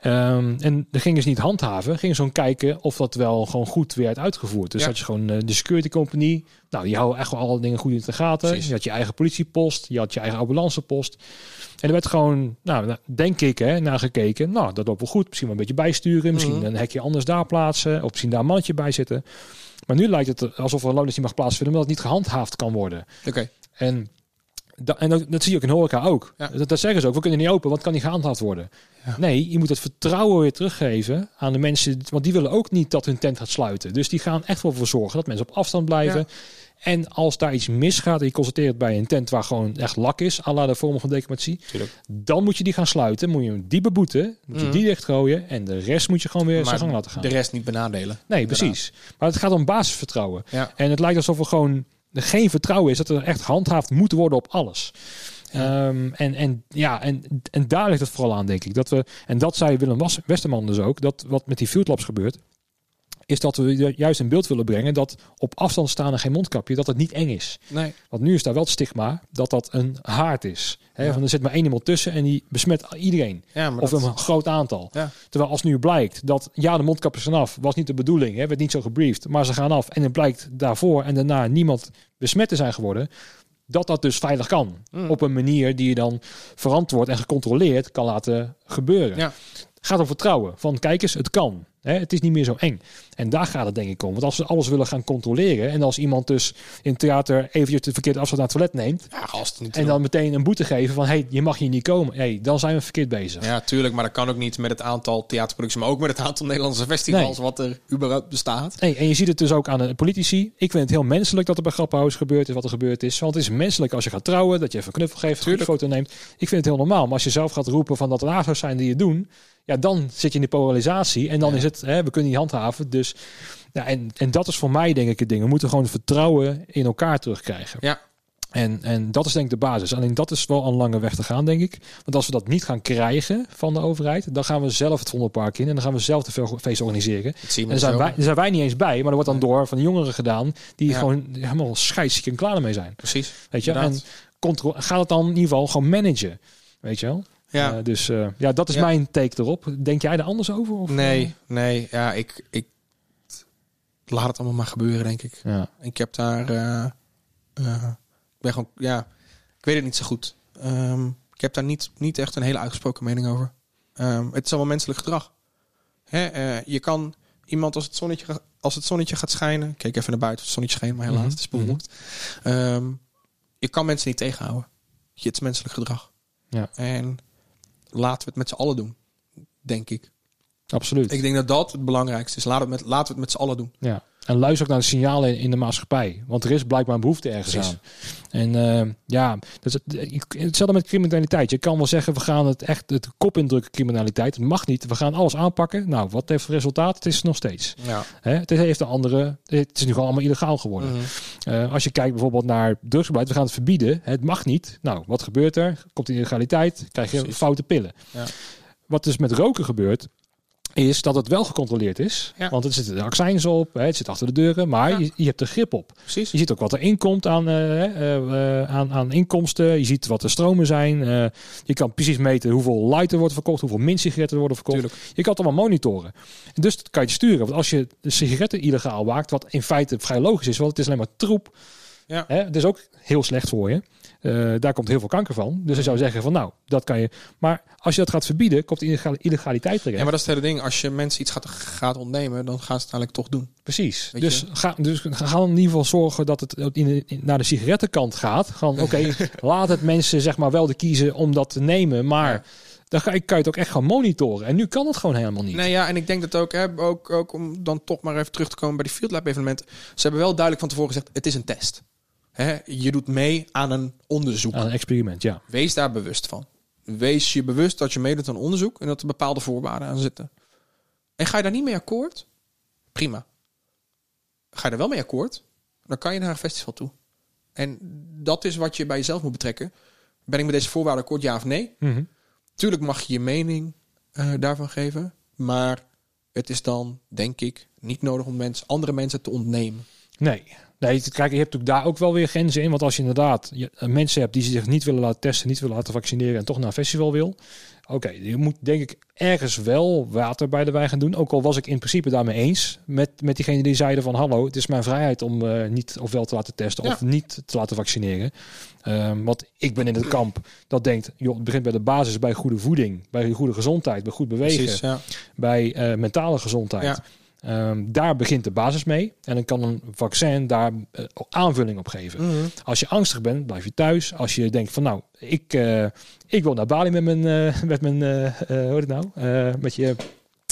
Ehm, en dan gingen ze niet handhaven, gingen ze gewoon kijken of dat wel gewoon goed werd uitgevoerd. Dus Ja. had je gewoon eh, de security company. Nou, die houden echt wel alle dingen goed in de gaten. Precies. Je had je eigen politiepost, je had je eigen ambulancepost. En er werd gewoon, nou, nou, denk ik, hè, naar gekeken. Nou, dat loopt wel goed. Misschien wel een beetje bijsturen. Misschien Mhm. een hekje anders daar plaatsen. Of misschien daar een mannetje bij zitten. Maar nu lijkt het alsof er een loondienst niet mag plaatsvinden, omdat het niet gehandhaafd kan worden. Oké. En, da, en dat, dat zie je ook in horeca ook. Ja. Dat, dat zeggen ze ook. We kunnen niet open, want het kan niet gehandhaafd worden. Ja. Nee, je moet het vertrouwen weer teruggeven aan de mensen. Want die willen ook niet dat hun tent gaat sluiten. Dus die gaan echt wel voor zorgen dat mensen op afstand blijven. Ja. En als daar iets misgaat en je constateert het bij een tent waar gewoon echt lak is, à la de vorm van declamatie, Tuurlijk. dan moet je die gaan sluiten. Moet je hem die beboeten, moet je Mhm. die dichtgooien en de rest moet je gewoon weer zijn gang laten gaan. de rest niet benadelen. Nee, Inderdaad. precies. Maar het gaat om basisvertrouwen. Ja. En het lijkt alsof er gewoon geen vertrouwen is dat er echt gehandhaafd moet worden op alles. Ehm, en, en, ja, en, en daar ligt het vooral aan, denk ik. Dat we, en dat zei Willem Westerman dus ook, dat wat met die field labs gebeurt, is dat we ju- juist in beeld willen brengen dat op afstand staan en geen mondkapje, dat het niet eng is. Nee. Want nu is daar wel het stigma dat dat een haard is. Hè, Ja. Van er zit maar één iemand tussen en die besmet iedereen. Ja, Of dat- een groot aantal. Ja. Terwijl als nu blijkt dat ja, de mondkapjes zijn af, was niet de bedoeling, hè, werd niet zo gebriefd, maar ze gaan af en het blijkt daarvoor en daarna niemand besmet te zijn geworden, dat dat dus veilig kan. Mm. Op een manier die je dan verantwoord en gecontroleerd kan laten gebeuren. Ja. Gaat om vertrouwen. Van kijk eens, het kan. Hè, het is niet meer zo eng. En daar gaat het denk ik om. Want als we alles willen gaan controleren en als iemand dus in het theater eventjes de verkeerde afstand naar het toilet neemt Ja, gast. En doen. dan meteen een boete geven van hey, je mag hier niet komen. Hey, dan zijn we verkeerd bezig. Ja, tuurlijk. Maar dat kan ook niet met het aantal theaterproducties, maar ook met het aantal Nederlandse festivals Nee. wat er überhaupt bestaat. Hey, en je ziet het dus ook aan de politici. Ik vind het heel menselijk dat er bij Grappenhuis gebeurd is wat er gebeurd is. Want het is menselijk als je gaat trouwen, dat je even een knuffel geeft, een foto neemt. Ik vind het heel normaal. Maar als je zelf gaat roepen van dat er zijn die je doen, ja, dan zit je in die polarisatie. En dan Ja. is het, hè, we kunnen niet handhaven. Dus ja, en, en dat is voor mij denk ik het ding. We moeten gewoon vertrouwen in elkaar terugkrijgen. Ja. En, en dat is denk ik de basis. Alleen dat is wel een lange weg te gaan, denk ik. Want als we dat niet gaan krijgen van de overheid, dan gaan we zelf het Vondelpark in en dan gaan we zelf de fe- feest organiseren. En daar zijn, de wij, daar zijn wij niet eens bij, maar er wordt dan door van de jongeren gedaan die Ja. gewoon helemaal scheidsziek en klaar ermee zijn. Precies. Weet je? En Inderdaad. contro- gaat het dan in ieder geval gewoon managen. Weet je wel? Ja. Eh, dus eh, ja, dat is Ja. mijn take erop. Denk jij er anders over? Of, nee, nee. Ja, ik, ik laat het allemaal maar gebeuren, denk ik. eh? Ja. Ik heb daar, eh, eh, ik ben gewoon, ja, ik weet het niet zo goed. Ehm, ik heb daar niet, niet echt een hele uitgesproken mening over. Ehm, het is allemaal menselijk gedrag. Hè, eh, je kan iemand als het zonnetje, als het zonnetje gaat schijnen, ik keek even naar buiten, het zonnetje scheen, maar helaas, Mhm, het is bewolkt. Ehm, je kan mensen niet tegenhouden. Het is menselijk gedrag. Ja. En laten we het met z'n allen doen, denk ik. Absoluut. Ik denk dat dat het belangrijkste is. Laten we het met, laten we het met z'n allen doen. Ja. En luister ook naar de signalen in- de maatschappij. Want er is blijkbaar een behoefte ergens Precies. aan. En eh, ja, dat is het, hetzelfde met criminaliteit. Je kan wel zeggen, we gaan het echt het kop indrukken, criminaliteit. Het mag niet. We gaan alles aanpakken. Nou, wat heeft het resultaat? Het is nog steeds. Ja. Hè? Het heeft een andere. Het is nu gewoon allemaal illegaal geworden. Mhm. Eh, als je kijkt bijvoorbeeld naar drugsgebruik, we gaan het verbieden. Het mag niet. Nou, wat gebeurt er? Komt in illegaliteit, krijg je Precies. foute pillen. Ja. Wat dus met roken gebeurt, is dat het wel gecontroleerd is. Ja. Want er zitten de accijns op, hè, het zit achter de deuren, maar Ja. je, je hebt er grip op. Precies. Je ziet ook wat er inkomt aan, eh, eh, eh, aan, aan inkomsten. Je ziet wat de stromen zijn. Je kan precies meten hoeveel light er wordt verkocht, hoeveel mint-sigaretten er worden verkocht. Tuurlijk. Je kan het allemaal monitoren. En dus dat kan je sturen. Want als je de sigaretten illegaal maakt, wat in feite vrij logisch is, want het is alleen maar troep. Ja. Hè, het is ook heel slecht voor je. Eh, daar komt heel veel kanker van. Dus je zou zeggen van nou, dat kan je. Maar als je dat gaat verbieden, komt illegaliteit terecht. Ja, maar dat is het hele ding. Als je mensen iets gaat, gaat ontnemen, dan gaan ze het uiteindelijk toch doen. Precies. Weet Dus je? ga, dus ga in ieder geval zorgen dat het in de, in- naar de sigarettenkant gaat. Gewoon, oké, laat het mensen zeg maar wel de kiezen om dat te nemen. Maar Ja. dan ga, kan je het ook echt gaan monitoren. En nu kan het gewoon helemaal niet. Nee, ja, en ik denk dat ook, hè, ook, ook om dan toch maar even terug te komen bij die Field Lab evenementen. Ze hebben wel duidelijk van tevoren gezegd, het is een test. Hè, je doet mee aan een onderzoek. Aan een experiment, ja. Wees daar bewust van. Wees je bewust dat je meedoet aan onderzoek en dat er bepaalde voorwaarden aan zitten. En ga je daar niet mee akkoord? Prima. Ga je er wel mee akkoord? Dan kan je naar een festival toe. En dat is wat je bij jezelf moet betrekken. Ben ik met deze voorwaarden akkoord, ja of nee? Mhm. Tuurlijk mag je je mening eh, daarvan geven. Maar het is dan, denk ik, niet nodig om mensen, andere mensen te ontnemen. Nee. Nee, kijk, je hebt natuurlijk daar ook wel weer grenzen in. Want als je inderdaad eh, mensen hebt die zich niet willen laten testen, niet willen laten vaccineren en toch naar een festival wil. oké, je moet denk ik ergens wel water bij de wijn gaan doen. Ook al was ik in principe daarmee eens met, met diegene die zeiden van hallo, het is mijn vrijheid om uh, niet ofwel te laten testen of niet te laten vaccineren. Um, want ik ben in het kamp dat denkt, joh, het begint bij de basis, bij goede voeding, bij goede gezondheid, bij goed bewegen, Precies, ja. bij uh, mentale gezondheid. Ja. Um, daar begint de basis mee. En dan kan een vaccin daar uh, aanvulling op geven. Mm -hmm. Als je angstig bent, blijf je thuis. Als je denkt van nou, ik, uh, ik wil naar Bali met mijn, uh, met mijn hoe heet het nou? met je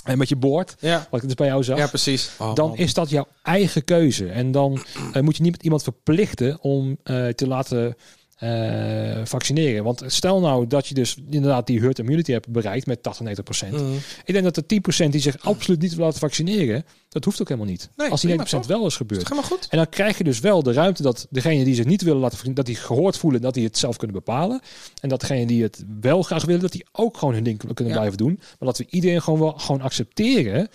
en met je boord, ja. wat ik dus bij jou zag. Ja, precies. Oh, dan is dat jouw eigen keuze. En dan moet je niet met iemand verplichten om te laten uh, vaccineren. Want stel nou dat je dus inderdaad die herd immunity hebt bereikt met 80, 90 procent. Mm. Ik denk dat de 10 procent die zich absoluut niet wil laten vaccineren, dat hoeft ook helemaal niet. Nee, Als die 90 procent wel is gebeurd. Is goed. En dan krijg je dus wel de ruimte dat degene die zich niet willen laten vaccineren, dat die gehoord voelen, dat die het zelf kunnen bepalen. En dat degene die het wel graag willen, dat die ook gewoon hun ding kunnen ja. blijven doen. Maar dat we iedereen gewoon wel gewoon accepteren.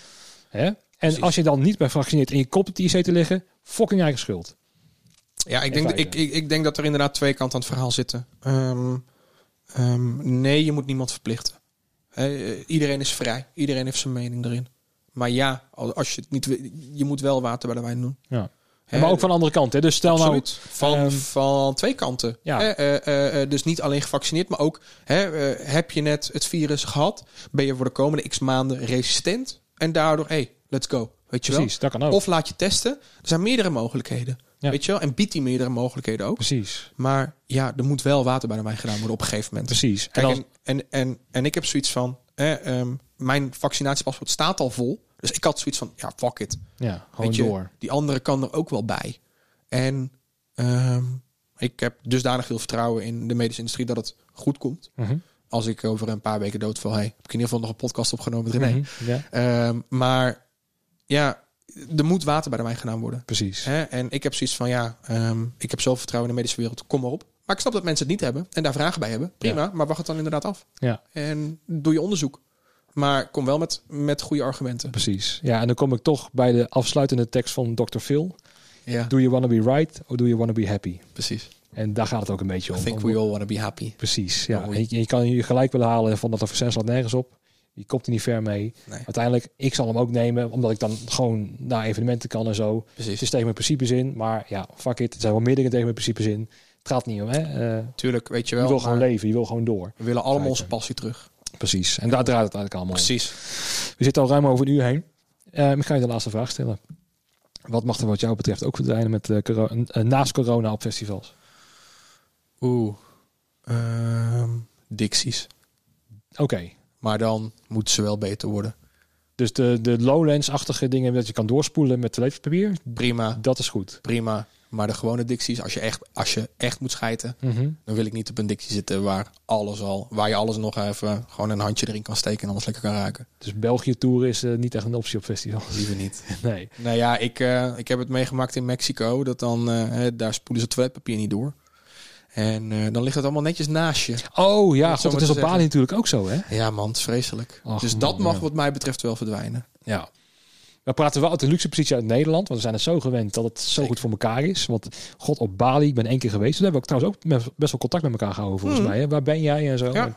Hè? En Precies. als je dan niet bij vaccineert en je komt het IC te liggen, fucking eigen schuld. Ja, ik denk, ik, ik, ik, denk dat er inderdaad twee kanten aan het verhaal zitten. Um, um, nee, je moet niemand verplichten. He, iedereen is vrij. Iedereen heeft zijn mening erin. Maar ja, als je het niet je moet wel water bij de wijn doen. Ja. He, maar ook van de andere kant. Hè? Dus stel nou- absoluut. nou. Van, um, van twee kanten. Ja. Uh, uh, dus niet alleen gevaccineerd, maar ook heb je net het virus gehad? Ben je voor de komende x maanden resistent? En daardoor, hey, let's go. Weet je Precies, wel? dat kan ook. Of laat je testen. Er zijn meerdere mogelijkheden. Ja. Weet je wel? En biedt die meerdere mogelijkheden ook. Precies. Maar ja, er moet wel water bij de wijn gedaan worden op een gegeven moment. Precies. Kijk, en, en, en, en, ik heb zoiets van, eh, um, mijn vaccinatiepaspoort staat al vol. Dus ik had zoiets van, ja, fuck it. Ja, gewoon je, door. Die andere kan er ook wel bij. En um, ik heb dusdanig veel vertrouwen in de medische industrie dat het goed komt. Mm -hmm. Als ik over een paar weken doodval, hey, heb ik in ieder geval nog een podcast opgenomen met René. Mm -hmm. ja. um, maar ja, er moet water bij de wijn gedaan worden. Precies. Hè? En ik heb zoiets van, ja, um, ik heb zoveel vertrouwen in de medische wereld, kom maar op. Maar ik snap dat mensen het niet hebben en daar vragen bij hebben. Prima, ja. maar wacht het dan inderdaad af. Ja. En doe je onderzoek. Maar kom wel met, met goede argumenten. Precies. Ja, en dan kom ik toch bij de afsluitende tekst van Dr. Phil. Ja. Do you want to be right or do you want to be happy? Precies. En daar gaat het ook een beetje om. I think we all want to be happy. Precies, ja. En je, je kan je gelijk willen halen van dat er vaccin slaat nergens op. Die komt er niet ver mee. Nee. Uiteindelijk, ik zal hem ook nemen, omdat ik dan gewoon naar evenementen kan en zo. Precies. Het is tegen mijn principes in. Maar ja, fuck it. Er zijn wel meer dingen tegen mijn principes in. Het gaat niet om, hè. Uh, Tuurlijk, weet je wel. Je wil gewoon leven, je wil gewoon door. We willen allemaal onze passie terug. Precies. En daar draait het eigenlijk allemaal Precies. om. We zitten al ruim over een uur heen. Uh, ik ga je de laatste vraag stellen. Wat mag er wat jou betreft ook verdwijnen met uh, corona, uh, naast corona op festivals? Oeh. Dixies. Oké. Okay. Maar dan moeten ze wel beter worden. Dus de, de Lowlands-achtige dingen dat je kan doorspoelen met toiletpapier? Prima. Dat is goed. Prima. Maar de gewone dicties, als je echt, als je echt moet schijten, mm -hmm. dan wil ik niet op een dictie zitten waar alles al, waar je alles nog even gewoon een handje erin kan steken en alles lekker kan raken. Dus België Tour is uh, niet echt een optie op festival. Liever niet. nee. Nou ja, ik, uh, ik heb het meegemaakt in Mexico, dat dan, uh, daar spoelen ze toiletpapier niet door. En uh, dan ligt het allemaal netjes naast je. Oh ja, god, het is op Bali natuurlijk ook zo, hè? Ja, man, het is vreselijk. Och, dus dat man, mag ja. wat mij betreft wel verdwijnen. Ja. We praten wel uit de luxe positie uit Nederland. Want we zijn het zo gewend dat het zo Zeker. goed voor elkaar is. Want god, op Bali, ik ben één keer geweest. Toen hebben we ook trouwens ook best wel contact met elkaar gehouden volgens mm. mij. Hè? Waar ben jij en zo. Ja. En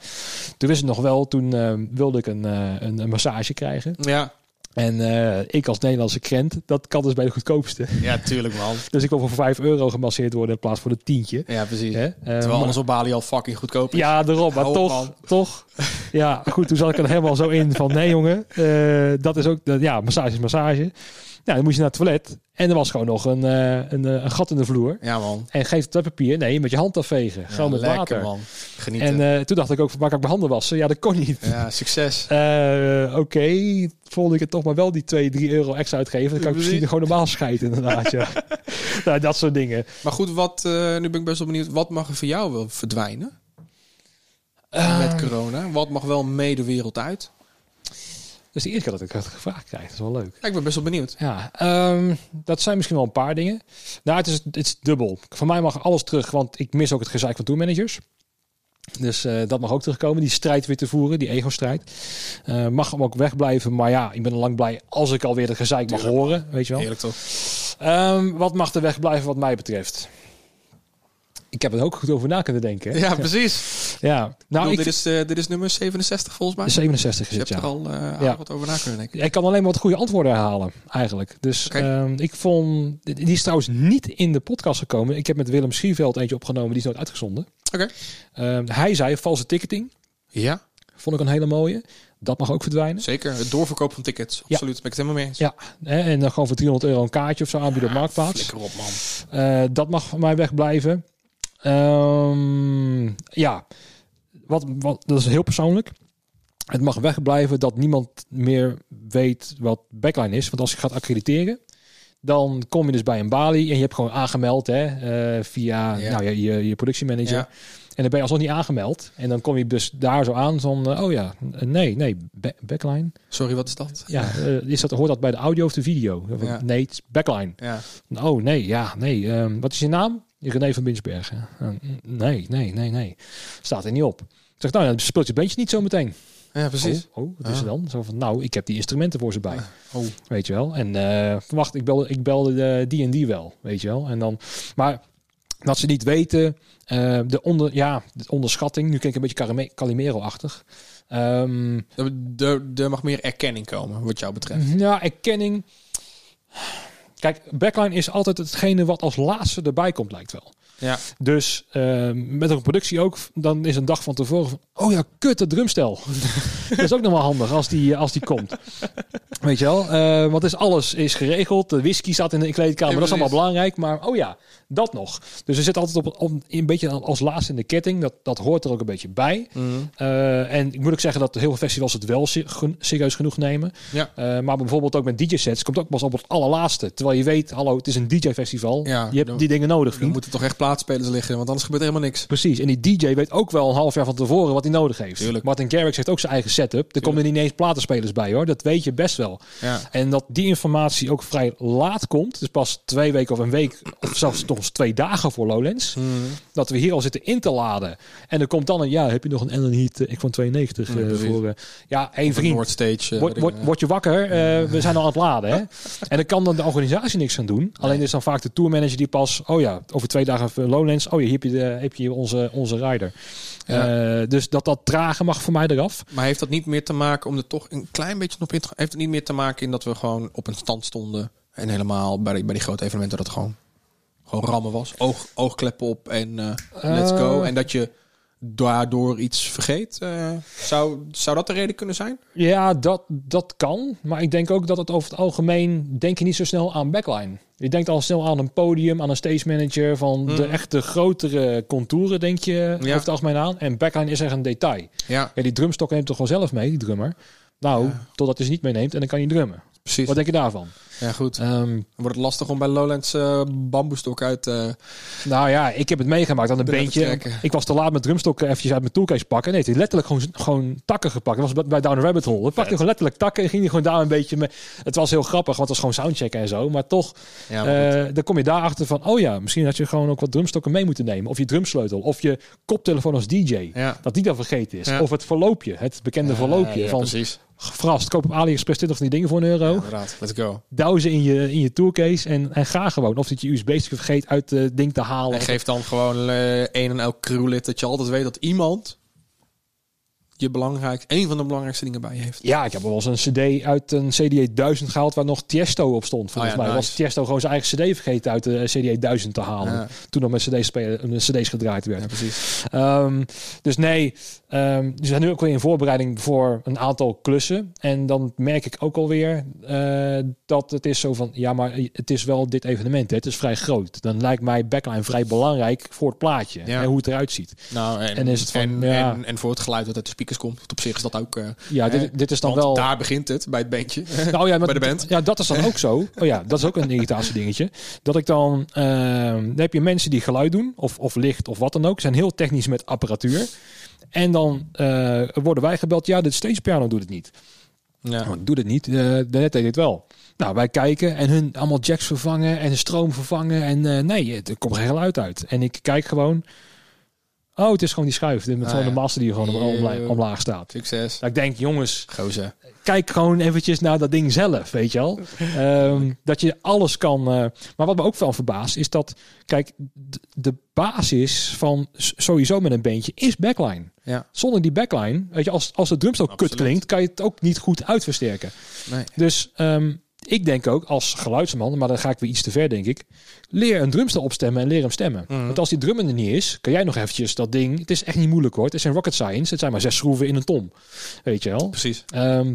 toen wist het nog wel, toen uh, wilde ik een, uh, een, een massage krijgen. Ja. En uh, ik als Nederlandse krent, dat kan dus bij de goedkoopste. Ja, tuurlijk man. dus ik wil voor 5 euro gemasseerd worden in plaats van een tientje. Ja, precies. Hè? Uh, Terwijl maar, alles op Bali al fucking goedkoop is. Ja, daarom. Maar Hou toch, op, toch. Ja, goed, toen zat ik er helemaal zo in van nee jongen, uh, dat is ook, ja, massage is massage. Nou, dan moest je naar het toilet. En er was gewoon nog een, uh, een, een, gat in de vloer. Ja, man. En geef het papier. Nee, met je hand afvegen. Gewoon met lekker, water. man. Genieten. En uh, toen dacht ik ook, waar kan ik mijn handen wassen? Ja, dat kon niet. Ja, succes. Oké, okay. volgende keer toch maar wel die 2, 3 euro extra uitgeven. Dan kan ik misschien gewoon normaal scheiden inderdaad. ja. nou, dat soort dingen. Maar goed, wat, nu ben ik best wel benieuwd. Wat mag er voor jou wel verdwijnen? Met corona. Wat mag wel mee de wereld uit? Dus de eerste keer dat ik het gevraagd krijg. Dat is wel leuk. Ja, ik ben best wel benieuwd. Ja, um, dat zijn misschien wel een paar dingen. Nou, het is, het is dubbel. Van mij mag alles terug, want ik mis ook het gezeik van tourmanagers. Dus uh, dat mag ook terugkomen. Die strijd weer te voeren, die ego-strijd. Uh, mag hem ook wegblijven. Maar ja, ik ben al lang blij als ik alweer het gezeik mag horen. Weet je wel. Heerlijk toch. Um, wat mag er wegblijven wat mij betreft? Ik heb er ook goed over na kunnen denken. Ja, precies. Ja, nou, ik ik, dit, is, uh, dit is nummer 67 volgens mij. 67 is je het, hebt ja. er al uh, ja. wat over na kunnen denken. Ik kan alleen maar wat goede antwoorden herhalen, eigenlijk. Dus okay. um, ik vond... Die is trouwens niet in de podcast gekomen. Ik heb met Willem Schieveld eentje opgenomen. Die is nooit uitgezonden. Oké. Okay. Um, hij zei valse ticketing. Ja. Vond ik een hele mooie. Dat mag ook verdwijnen. Zeker. Het doorverkoop van tickets. Absoluut. Ja. Ben ik het helemaal mee eens. Ja. En dan gewoon voor 300 euro een kaartje of zo aanbieden op Marktplaats. Flikker op, man. Uh, dat mag van mij wegblijven. Um, ja. Wat, wat, dat is heel persoonlijk. Het mag wegblijven dat niemand meer weet wat backline is. Want als je gaat accrediteren, dan kom je dus bij een balie en je hebt gewoon aangemeld hè, uh, via ja. nou, je, je, je productiemanager. Ja. En dan ben je alsnog niet aangemeld. En dan kom je dus daar zo aan van, uh, oh ja, nee, nee, backline. Sorry, wat is dat? Ja, is dat, hoort dat bij de audio of de video? Ja. Nee, het is backline. Ja. Oh nee, ja, nee. Um, wat is je naam? René van Binsbergen. Uh, nee, nee, nee, nee. Staat er niet op. Ik zeg, nou, dan speelt je bandje niet zo meteen. Ja, precies. Oh, oh wat is er dan? Zo van, nou, ik heb die instrumenten voor ze bij. Oh. Weet je wel. En uh, wacht, ik belde, ik belde de, die en die wel. Weet je wel. En dan, maar dat ze niet weten, uh, de, onder, ja, de onderschatting. Nu kijk ik een beetje Calimero-achtig. Um, er, er mag meer erkenning komen, wat jou betreft. Ja, erkenning. Kijk, backline is altijd hetgene wat als laatste erbij komt, lijkt wel. Ja. Dus uh, met een productie ook, dan is een dag van tevoren van, oh ja, kut, het drumstel. dat is ook nog wel handig als die, als die komt. Weet je wel? Uh, want is alles is geregeld. De whisky staat in de kleedkamer, ja, dat is allemaal belangrijk. Maar oh ja, dat nog. Dus er zit altijd op, op een beetje als laatste in de ketting. Dat, dat hoort er ook een beetje bij. Mm -hmm. uh, en ik moet ook zeggen dat heel veel festivals het wel serieus genoeg nemen. Ja. Uh, maar bijvoorbeeld ook met DJ-sets komt ook pas op het allerlaatste. Terwijl je weet, hallo, het is een DJ-festival. Ja, je hebt dan, die dingen nodig. Dan moeten toch echt plaatsspelers liggen, want anders gebeurt er helemaal niks. Precies. En die DJ weet ook wel een half jaar van tevoren wat hij nodig heeft. Tuurlijk. Martin Garrix heeft ook zijn eigen setup. Er komen er niet eens platenspelers bij hoor. Dat weet je best wel. Ja. En dat die informatie ook vrij laat komt. Dus pas twee weken of een week of zelfs nog eens twee dagen voor Lowlands. Mm. Dat we hier al zitten in te laden. En er komt dan een, ja, heb je nog een Ellen Heat, ik van 92 uh, voor. Uh, ja, één vriend. Noordstage. Word, word, word, je wakker, uh, we zijn al aan het laden. Hè? en dan kan dan de organisatie niks aan doen. Alleen is dan vaak de tourmanager die pas, oh ja, over twee dagen Lowlands. Oh hier heb je, de, heb je onze, onze rider. Ja. Uh, dus dat dat tragen mag voor mij eraf. Maar heeft dat niet meer te maken, om er toch een klein beetje op in te heeft het niet meer te maken in dat we gewoon op een stand stonden en helemaal bij die, bij die grote evenementen dat het gewoon, gewoon rammen was? Oog, oogkleppen op en uh, let's go. En dat je daardoor iets vergeet. Uh, zou, zou dat de reden kunnen zijn? Ja, dat, dat kan. Maar ik denk ook dat het over het algemeen... denk je niet zo snel aan backline. Je denkt al snel aan een podium, aan een stage manager... van Mm. de echte grotere contouren denk je ja. over het algemeen aan. En backline is echt een detail. Ja. ja die drumstok neemt toch wel zelf mee, die drummer? Nou, Ja. totdat hij ze niet meeneemt en dan kan je drummen. Precies. Wat denk je daarvan? Ja, goed. Um, Dan wordt het lastig om bij Lowlands uh, bamboestok uit... Uh, nou ja, ik heb het meegemaakt aan een beentje. Ik was te laat met drumstokken eventjes uit mijn toolcase pakken. Nee, hij letterlijk gewoon, gewoon takken gepakt. Dat was bij- Down Rabbit Hole. Dan pakte gewoon letterlijk takken en ging hij gewoon daar een beetje mee. Het was heel grappig, want het was gewoon soundchecken en zo. Maar toch, ja, maar goed. eh, dan kom je daarachter van... Oh ja, misschien had je gewoon ook wat drumstokken mee moeten nemen. Of je drumsleutel. Of je koptelefoon als DJ. ja. Dat die dan vergeten is. Ja. Of het verloopje. Het bekende verloopje. Ja, van precies. vrast, koop op AliExpress 20 van die dingen voor een euro. Let's go. In je, in je toolcase en, en ga gewoon. Of dat je USB-stick vergeet uit het ding te halen. En geef dan gewoon eh een en elk crewlid dat je altijd weet dat iemand je belangrijk, een van de belangrijkste dingen bij je heeft. Ja, ik heb wel eens een CD uit een CD 1000 gehaald waar nog Tiesto op stond. Volgens Oh ja, mij nice. was Tiesto gewoon zijn eigen CD vergeten uit de CD 1000 te halen. Ja. Toen nog met spelen, CD's gedraaid werd. Ja, precies. Ehm, dus nee, ehm we zijn nu ook weer in voorbereiding voor een aantal klussen. En dan merk ik ook alweer eh dat het is zo van, ja, maar het is wel dit evenement. Hè. Het is vrij groot. Dan lijkt mij backline vrij belangrijk voor het plaatje en hoe het eruit ziet. Nou, en, En is het van, en, ja. en, en voor het geluid dat uit de komt. Op zich is dat ook... eh, Ja, dit, dit is dan want wel. daar begint het, bij het bandje. Nou ja, maar bij de band. Ja, dat is dan ook zo. Oh ja, dat is ook een irritatie dingetje. Dat ik dan, ehm, dan heb je mensen die geluid doen, of, of licht of wat dan ook, zijn heel technisch met apparatuur. En dan eh, worden wij gebeld, ja, de stage piano doet het niet. Ja. Oh, doet het niet, eh de net deed het wel. Nou, wij kijken en hun allemaal jacks vervangen en de stroom vervangen. En eh, nee, er komt geen geluid uit. En ik kijk gewoon, Oh, het is gewoon die schuif. Met Ah, zo'n ja. master die gewoon omlaag staat. Succes. Dat ik denk, jongens, Gozer. kijk gewoon eventjes naar dat ding zelf, weet je wel. Ehm, dat je alles kan. eh, maar wat me ook wel verbaast, is dat, kijk, de basis van sowieso met een beentje is backline. Ja. Zonder die backline, weet je, als, als de drumstel kut klinkt, kan je het ook niet goed uitversterken. Nee. Dus ehm, ik denk ook als geluidsman, maar dan ga ik weer iets te ver, denk ik. Leer een drumstel opstemmen en leer hem stemmen. Mhm. Want als die drum er niet is, kan jij nog eventjes dat ding. Het is echt niet moeilijk hoor. Het is een rocket science. Het zijn maar zes schroeven in een tom. Weet je wel. Precies. Ehm,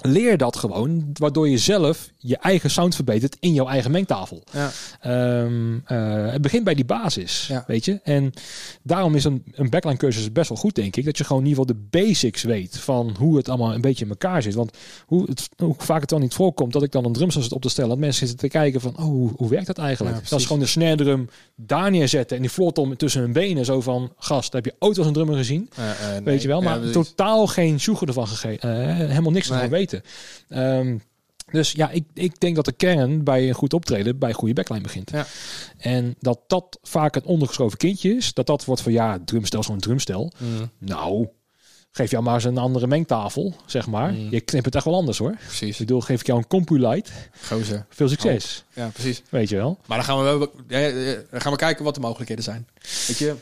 leer dat gewoon, waardoor je zelf je eigen sound verbetert in jouw eigen mengtafel. Ja. Ehm, eh, het begint bij die basis, Ja. weet je. En daarom is een, een backline cursus best wel goed, denk ik. Dat je gewoon in ieder geval de basics weet van hoe het allemaal een beetje in elkaar zit. Want hoe, het, hoe vaak het dan niet voorkomt dat ik dan een drumstel zit op te stellen. Dat mensen zitten te kijken van, oh, hoe, hoe werkt dat eigenlijk? Ja, dat is gewoon de snare drum daar neerzetten en die floor tom tussen hun benen. Zo van, gast, heb je ooit als een drummer gezien? Eh, eh, nee. Weet je wel, maar totaal geen sjoegen ervan gegeven. helemaal niks ervan Nee. Weten. Ehm, dus ja, ik, ik denk dat de kern bij een goed optreden bij goede backline begint. Ja. En dat dat vaak een ondergeschoven kindje is. Dat dat wordt van ja, drumstel is gewoon een drumstel. Mm, Nou, geef jou maar eens een andere mengtafel, zeg maar. Mm. Je knipt het echt wel anders hoor. precies. Ik bedoel, geef ik jou een Compulite. Gozer. Veel succes. Ja, precies. Weet je wel. Maar dan gaan we, wel, ja, dan gaan we kijken wat de mogelijkheden zijn. Weet je?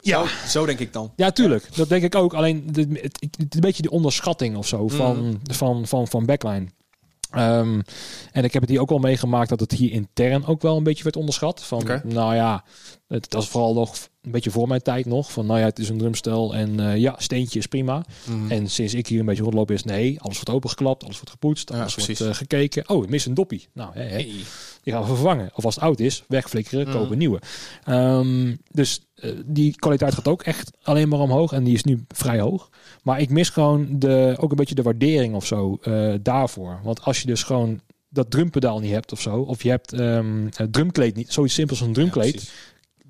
Ja. Zo, zo denk ik dan. Ja, tuurlijk. Dat denk ik ook. Alleen het, het, het- een beetje de onderschatting of zo van, Mm. van, van, van backline. Ehm, en ik heb het hier ook wel meegemaakt dat het hier intern ook wel een beetje werd onderschat. Van, nou ja, het was vooral nog een beetje voor mijn tijd nog. Van, nou ja, het is een drumstel en eh, ja, steentje is prima. Mm. En sinds ik hier een beetje rondloop is, nee, alles wordt opengeklapt, alles wordt gepoetst, Ja, alles wordt eh, gekeken. Oh, ik mis een doppie. Nou, hè, hè, Hey. die gaan we vervangen. Of als het oud is, wegflikkeren, Mhm. kopen nieuwe. Ehm, dus eh, die kwaliteit gaat ook echt alleen maar omhoog. En die is nu vrij hoog. Maar ik mis gewoon de, ook een beetje de waardering of zo daarvoor. Want als je dus gewoon dat drumpedaal niet hebt of zo. Of je hebt ehm het drumkleed niet. Zoiets simpels als een drumkleed.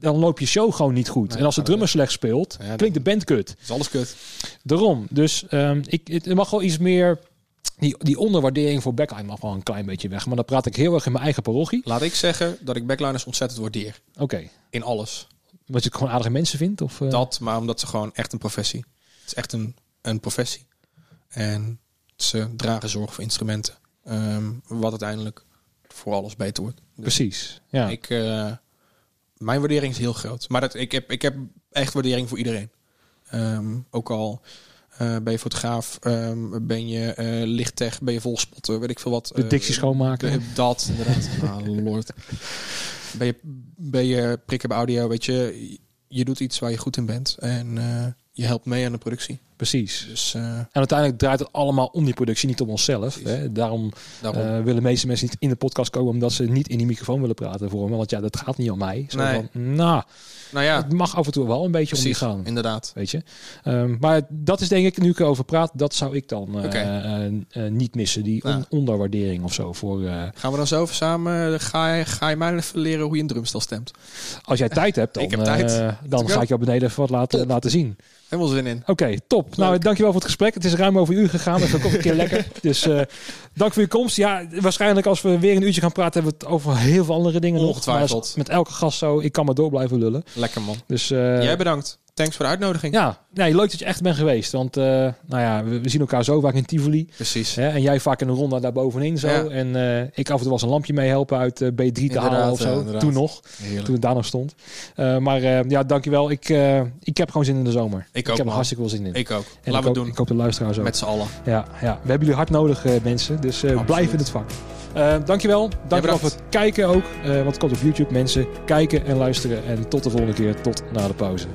Dan loop je show gewoon niet goed. Nee, en als de drummer slecht speelt, Ja, klinkt de band kut. Is alles kut. Daarom. Dus ehm, ik, het mag wel iets meer... Die, die onderwaardering voor backline mag wel een klein beetje weg. Maar dan praat ik heel erg in mijn eigen parochie. Laat ik zeggen dat ik backliners ontzettend waardeer. Oké. In alles. Wat je gewoon aardige mensen vindt? Of, eh? Dat, maar omdat ze gewoon echt een professie. Het is echt een, een professie. En ze dragen zorg voor instrumenten. Ehm, wat uiteindelijk voor alles beter wordt. Dus Precies. Ja. ik, eh, mijn waardering is heel groot. Maar dat, ik, heb, ik heb echt waardering voor iedereen. Ehm, ook al eh, ben je fotograaf, ehm, ben je eh lichttech, ben je volspotter, weet ik veel wat. de eh, dictie schoonmaken. de- dat, inderdaad. ah, lord. Ben je, ben je prikken bij audio, weet je, je doet iets waar je goed in bent. En eh, je helpt mee aan de productie. Precies. Dus eh, En uiteindelijk draait het allemaal om die productie, niet om onszelf. Hè? Daarom daarom. eh, willen de meeste mensen niet in de podcast komen, omdat ze niet in die microfoon willen praten voor me. Want ja, dat gaat niet om mij. Zo Nee. van, nou, nou ja, het mag af en toe wel een beetje om die gaan. inderdaad. Weet je. Ehm, maar dat is denk ik, nu ik erover praat, dat zou ik dan eh, niet missen. Die Nou. on- onderwaardering of zo. Voor, Gaan we dan zo samen, ga je, ga je mij even leren hoe je een drumstel stemt? als jij tijd hebt, dan, Ik heb tijd. dan ga ik jou beneden even wat laten, Top. laten zien. Helemaal zin in. Oké, top. Nou, dankjewel voor het gesprek. Het is ruim over een uur gegaan. Dat is ook een keer lekker. Dus eh, dank voor je komst. Ja, waarschijnlijk als we weer een uurtje gaan praten, hebben we het over heel veel andere dingen nog. Ongetwijfeld. Maar met elke gast zo. Ik kan maar door blijven lullen. Lekker man. Dus eh, Jij bedankt. Thanks voor de uitnodiging. ja, nee, leuk dat je echt bent geweest. Want eh, nou ja, we, we zien elkaar zo vaak in Tivoli. Precies. Hè, en jij vaak in een ronde daar bovenin zo. Ja. En eh, ik af en toe eens een lampje mee helpen uit eh, B3 te Inderdaad, halen of zo. inderdaad. Toen nog. Heerlijk. Toen het daar nog stond. Maar ja, dankjewel. Ik, ik heb gewoon zin in de zomer. Ik ook, heb er hartstikke veel zin in. Ik ook. En Laten ik we doen. Ik hoop de luisteraars ook. Met z'n allen. Ja, ja, we hebben jullie hard nodig, mensen. Dus blijf in het vak. Eh, dankjewel. Dankjewel voor het kijken ook. want het komt op YouTube. Mensen kijken en luisteren. En tot de volgende keer. Tot na de pauze.